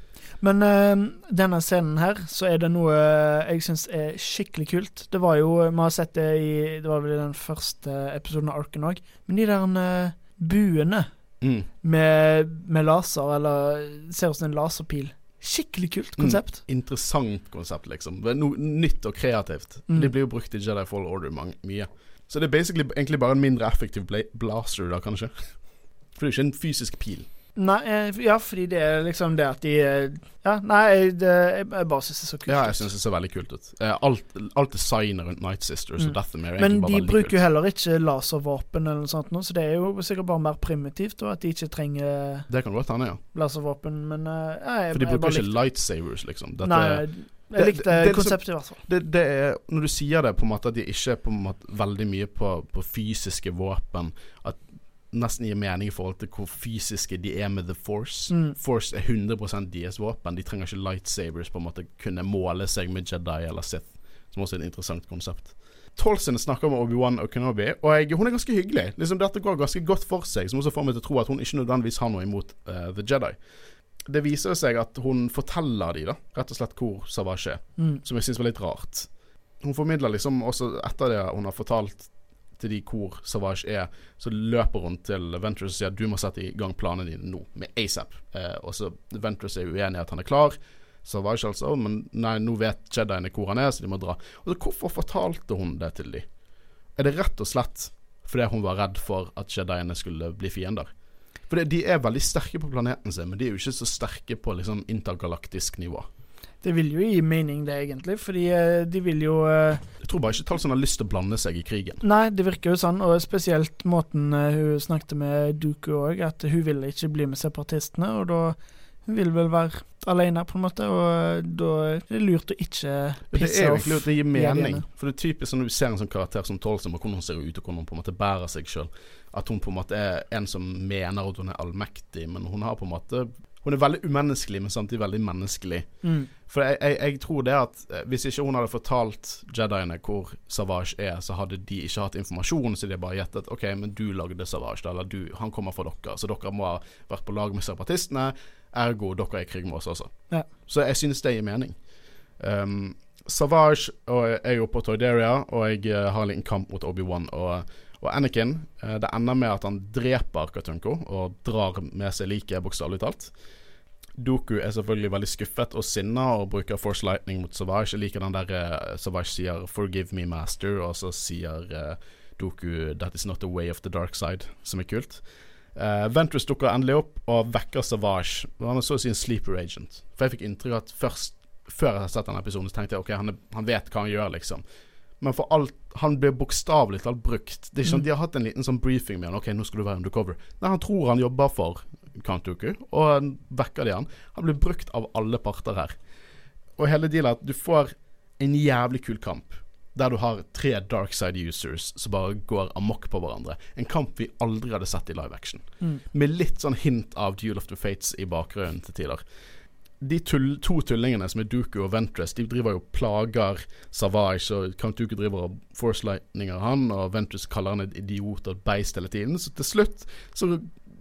Men uh, denne scenen her, så er det noe jeg syns er skikkelig kult. Det var jo Vi har sett det i Det var vel i den første episoden av Arken òg. Men de der uh, buene Mm. med, med laser, eller ser ut som en laserpil. Skikkelig kult konsept. Mm. Interessant konsept, liksom. Noe nytt og kreativt. Mm. De blir jo brukt i Jedi Fall Order mye. Så det er basically, egentlig bare en mindre effektiv bla blaster, da, kanskje. For det er jo ikke en fysisk pil. Nei, eh, ja, fordi det er liksom det at de eh, Ja, nei, det, jeg, jeg bare syns det er så kult. Ja, jeg syns det ser veldig kult ut. Eh, alt, alt designet rundt Night Sisters Mm. og Dathomir er Men de bruker jo heller ikke laservåpen eller noe sånt, nå, så det er jo sikkert bare mer primitivt, og at de ikke trenger Det kan godt hende, ja. laservåpen, men ja, jeg, For de bruker ikke lightsavers, lightsabers, liksom. Dette, Nei, jeg likte det det, liksom- konseptet i hvert fall. Når du sier det, på en måte at de ikke er på en måte veldig mye på, på fysiske våpen, at nesten gir mening i forhold til hvor fysiske de er med The Force. Mm. Force er 100 deres våpen. De trenger ikke lightsabers på en måte kunne måle seg med Jedi eller Sith, som også er et interessant konsept. Tolson snakker med Obi-Wan og Kenobi, og jeg, hun er ganske hyggelig. Liksom Dette går ganske godt for seg, som også får meg til å tro at hun ikke nødvendigvis har noe imot uh, The Jedi. Det viser seg at hun forteller de da, rett og slett hvor Savage er, Mm. som jeg syns var litt rart. Hun formidler liksom også etter det hun har fortalt til de hvor Savage er, så løper hun til Ventress og sier du må sette i gang planene dine nå, med ASAP. Eh, og så Ventress er uenig i at han er klar. Savage altså, men nei, nå vet Jediene hvor han er, så de må dra. Og så Hvorfor fortalte hun det til de? Er det rett og slett fordi hun var redd for at Jediene skulle bli fiender? For de er veldig sterke på planeten sin, men de er jo ikke så sterke på liksom intergalaktisk nivå. Det vil jo gi mening, det, egentlig, fordi eh, de vil jo eh, Jeg tror bare ikke Talson har lyst til å blande seg i krigen. Nei, det virker jo sånn, og spesielt måten eh, hun snakket med Duku òg, at hun vil ikke bli med separatistene, og da hun vil vel være alene, på en måte, og da er det lurt å ikke Det pisse er jo off lurt, det gir mening. For det er typisk når du ser en sånn karakter som Tolson, og hvordan hun ser ut, og hvordan hun på en måte bærer seg sjøl. At hun på en måte er en som mener at hun er allmektig, men hun har på en måte Hun er veldig umenneskelig, men samtidig veldig menneskelig. Mm. For jeg, jeg, jeg tror det at eh, hvis ikke hun hadde fortalt Jediene hvor Savage er, så hadde de ikke hatt informasjon, så de bare gjettet OK, men du lagde Savage, eller du, han kommer fra dere, så dere må ha vært på lag med separatistene, ergo dere er i krig med oss også. Ja. Så jeg synes det gir mening. Um, Savage og jeg er jo på Toyderia, og jeg eh, har en liten kamp mot Obi-Wan og, og Anakin. Eh, det ender med at han dreper Katunko og drar med seg liket, bokstavelig talt. Doku er selvfølgelig veldig skuffet og sinna og bruker Force Lightning mot Savage. Jeg liker den der eh, Savage sier 'Forgive me, master', og så sier eh, Doku 'That is not the way of the dark side', som er kult. Uh, Ventress dukker endelig opp og vekker Savage. Han er så å si en sleeper agent. For jeg fikk inntrykk av at først før jeg har sett denne episoden, så tenkte jeg ok, han, er, han vet hva han gjør, liksom. Men for alt Han blir bokstavelig talt brukt. Det er ikke sånn, Mm. De har hatt en liten sånn briefing med han. Ok, nå skal du være undercover. Nei, han tror han jobber for Kantuku, og han vekker de han. Han blir brukt av alle parter her. Og hele dealet at du får en jævlig kul kamp. Der du har tre dark side users som bare går amok på hverandre. En kamp vi aldri hadde sett i live action. Mm. Med litt sånn hint av Duel of the Fates i bakgrunnen til tider. De tull, to tullingene som er Duku og Ventress, de driver jo plager Savage, og Count Duku driver og forcelightninger han, og Ventress kaller han et idiot og et beist hele tiden. Så til slutt så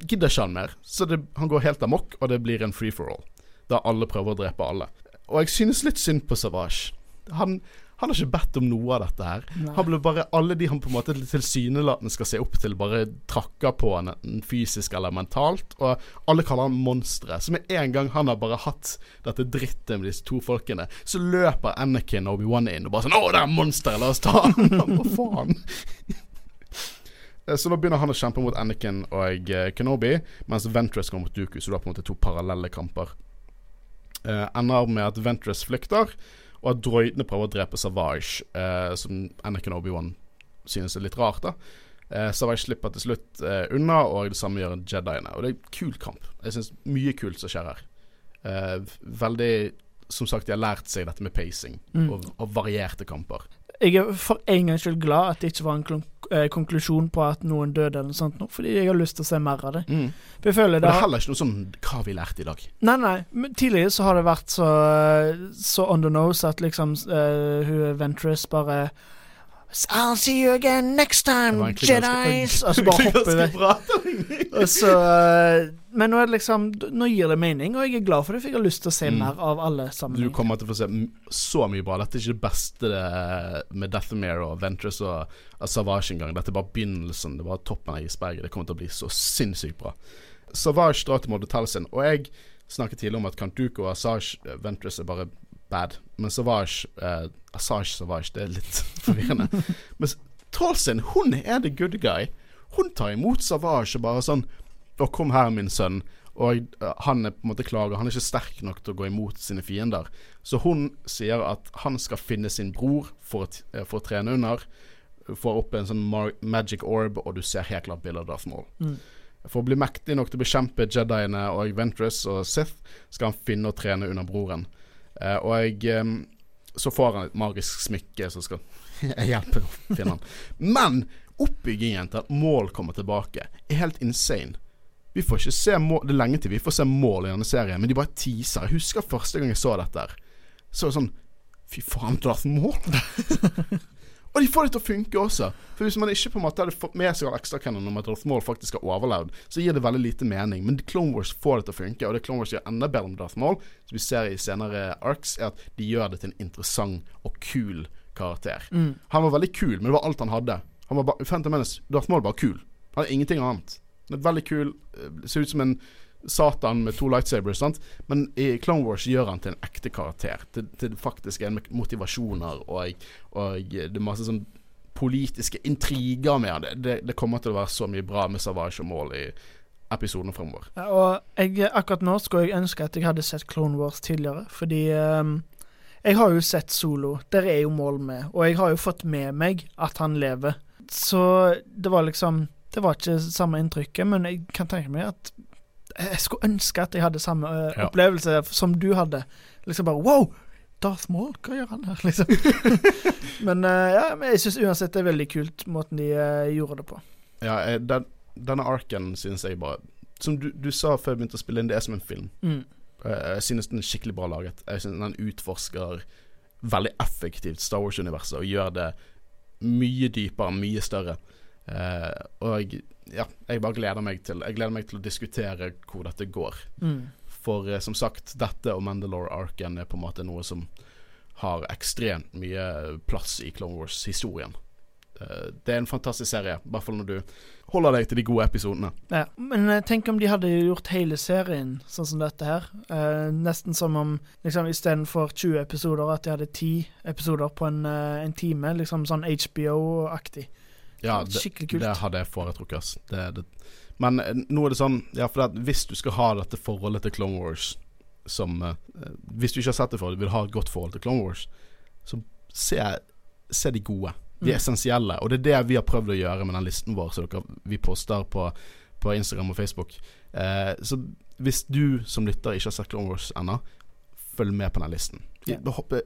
gidder ikke han mer. Så det, han går helt amok, og det blir en free for all. Der alle prøver å drepe alle. Og jeg synes litt synd på Savage. Han, han har ikke bedt om noe av dette her. Nei. Han ble bare Alle de han på en måte tilsynelatende skal se opp til, bare trakker på han enten fysisk eller mentalt. Og alle kaller han monstre. Så med en gang han har bare hatt dette drittet med disse to folkene, så løper Anakin og Obi-Wan inn og bare sånn 'Å, det er monster! La oss ta han!' Hva faen? Eh, Så nå begynner han å kjempe mot Anakin og eh, Kenobi, mens Ventress går mot Duku. så du har på en måte to parallelle kamper. Eh, ender med at Ventress flykter, og at droidene prøver å drepe Savage, eh, som Anakin Obi-Wan synes er litt rart. da eh, Savage slipper til slutt eh, unna, og det samme gjør Jediene. Og det er en kul kamp. Jeg synes mye kult som skjer her. Eh, veldig Som sagt, de har lært seg dette med pacing Mm. og, og varierte kamper. Jeg er for en gangs skyld glad at det ikke var en klon eh, konklusjon på at noen døde eller noe sånt, nå, fordi jeg har lyst til å se mer av det. Mm. For jeg føler det det er heller ikke noe sånn Hva vi lært i dag? Nei, nei. Men tidligere så har det vært så, så on the nose at liksom uh, hun Ventress bare I'll see you again next time, Jedis! Og så bare hopper vi. Og så, eh, men nå det liksom Nå gir det mening, og jeg er glad for det, for jeg har lyst til å se Mm. mer av alle sammen. Du kommer til å få se så mye bra. Dette er ikke det beste det, med Deathmere og Ventress og, Savage engang. Dette er bare begynnelsen. Det er bare toppen av isberget. Det kommer til å bli så sinnssykt bra. Savage drar til Modetel sin, og jeg snakket tidligere om at Kantuko og Asage eh, Ventress er bare bad. Men Savage eh, Asage Savage, det er litt forvirrende. Men Tolsin, hun er the good guy. Hun tar imot Savage og bare sånn Å, kom her, min sønn. Og eh, han er på en måte klager. Han er ikke sterk nok til å gå imot sine fiender. Så hun sier at han skal finne sin bror for å, eh, for å trene under. Får opp en sånn magic orb, og du ser helt klart bildet av Darth Maul. Mm. For å bli mektig nok til å bekjempe Jediene og Ventress og Sith, skal han finne og trene under broren. Eh, og så får han et magisk smykke som skal hjelpe å finne han. Men oppbyggingen til at Maul kommer tilbake, er helt insane. Vi får ikke se mål, Det er lenge til vi får se mål i denne serien, men de bare teaser. Jeg husker første gang jeg så dette. Så det sånn Fy faen, Darth Maul. og de får det til å funke også. For hvis man ikke på en måte hadde fått med seg all ekstracanon om at Darth Maul faktisk har overlevd, så gir det veldig lite mening. Men Clone Wars får det til å funke, og det Clone Wars gjør enda bedre med Darth Maul, som vi ser i senere arcs, er at de gjør det til en interessant og kul karakter. Mm. Han var veldig kul, men det var alt han hadde. Han var bare, Phantom Menace, Darth Maul var kul. Han hadde ingenting annet. Veldig kul, eh, ser ut som en Satan med to lightsabers, sant? men i Clone Wars gjør han til en ekte karakter. Til, til faktisk en med motivasjoner, og, og det er masse sånn politiske intriger med han. Det, det, kommer til å være så mye bra med Savage og Maul i episodene fremover. Ja, Og jeg, akkurat nå skulle jeg ønske at jeg hadde sett Clone Wars tidligere, fordi um, jeg har jo sett Solo, der er jo mål med, og jeg har jo fått med meg at han lever. Så det var liksom Det var ikke samme inntrykket, men jeg kan tenke meg at jeg skulle ønske at jeg hadde samme eh, Ja. opplevelse som du hadde. Liksom bare Wow! Darth Maul, hva gjør han her, liksom? men uh, ja, men jeg syns uansett det er veldig kult måten de uh, gjorde det på. Ja, den, denne arken synes jeg bare Som du, du sa før vi begynte å spille inn, det er som en film. Mm. Jeg synes den er skikkelig bra laget. Jeg synes den utforsker veldig effektivt Star Wars-universet og gjør det mye dypere, mye større. Eh, og ja, jeg bare gleder meg til Jeg gleder meg til å diskutere hvor dette går. Mm. For uh, som sagt, dette og Mandalore-arken er på en måte noe som har ekstremt mye plass i Clone Wars-historien. Uh, det er en fantastisk serie, i hvert fall når du holder deg til de gode episodene. Ja, men tenk om de hadde gjort hele serien sånn som dette her. Nesten som om liksom istedenfor 20 episoder, at de hadde 10 episoder på en, en time. Liksom sånn HBO-aktig. Ja, det, Skikkelig kult. Det hadde jeg foretrukket. ass. Det, det. Men eh, nå er det sånn Ja, for det, hvis du skal ha dette forholdet til Clone Wars som eh, Hvis du ikke har sett det før, du vil ha et godt forhold til Clone Wars, så se, se de gode. De Mm. essensielle. Og det er det vi har prøvd å gjøre med den listen vår som vi poster på, på Instagram og Facebook. Eh, så hvis du som lytter ikke har sett Clone Wars ennå, følg med på den listen. Ja.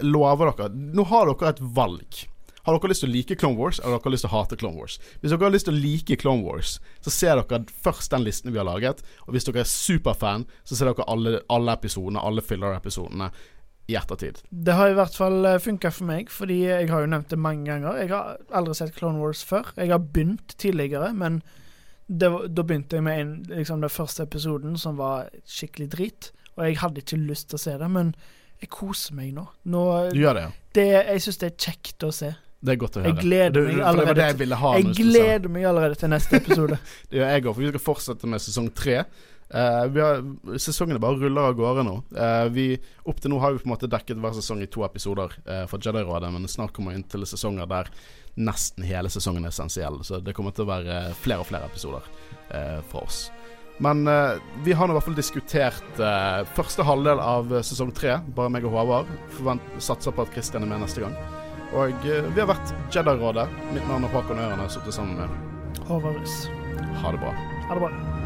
Lover dere Nå har dere et valg. Har dere lyst til å like Clone Wars, eller har dere lyst til å hate Clone Wars? Hvis dere har lyst til å like Clone Wars, så ser dere først den listen vi har laget. Og hvis dere er superfan, så ser dere alle, alle episodene, alle filler-episodene i ettertid. Det har i hvert fall funka for meg, fordi jeg har jo nevnt det mange ganger. Jeg har aldri sett Clone Wars før. Jeg har begynt tidligere, men det, da begynte jeg med en, liksom den første episoden, som var skikkelig drit. Og jeg hadde ikke lyst til å se det, men jeg koser meg nå. nå Du gjør det, ja? det, jeg syns det er kjekt å se. Det er godt å Jeg gleder meg allerede, Det det jeg ha. Jeg gleder meg allerede til neste episode. Det gjør jeg òg, for vi skal fortsette med sesong tre. Uh, vi har, sesongene bare ruller av gårde nå. Uh, vi, opp til nå har vi på en måte dekket hver sesong i to episoder uh, for Jedi-rådet, men snart kommer vi inn til sesonger der nesten hele sesongen er essensiell. Så det kommer til å være flere og flere episoder uh, fra oss. Men vi har nå i hvert fall diskutert første halvdel av sesong tre, bare meg og Håvard. Forvent, satser på at Christian er med neste gang. Og eh, vi har vært Jedi-rådet. Mitt navn er Håkon Øren, og jeg har sittet sammen med Håvard Russ. Ha det bra. Ha det bra.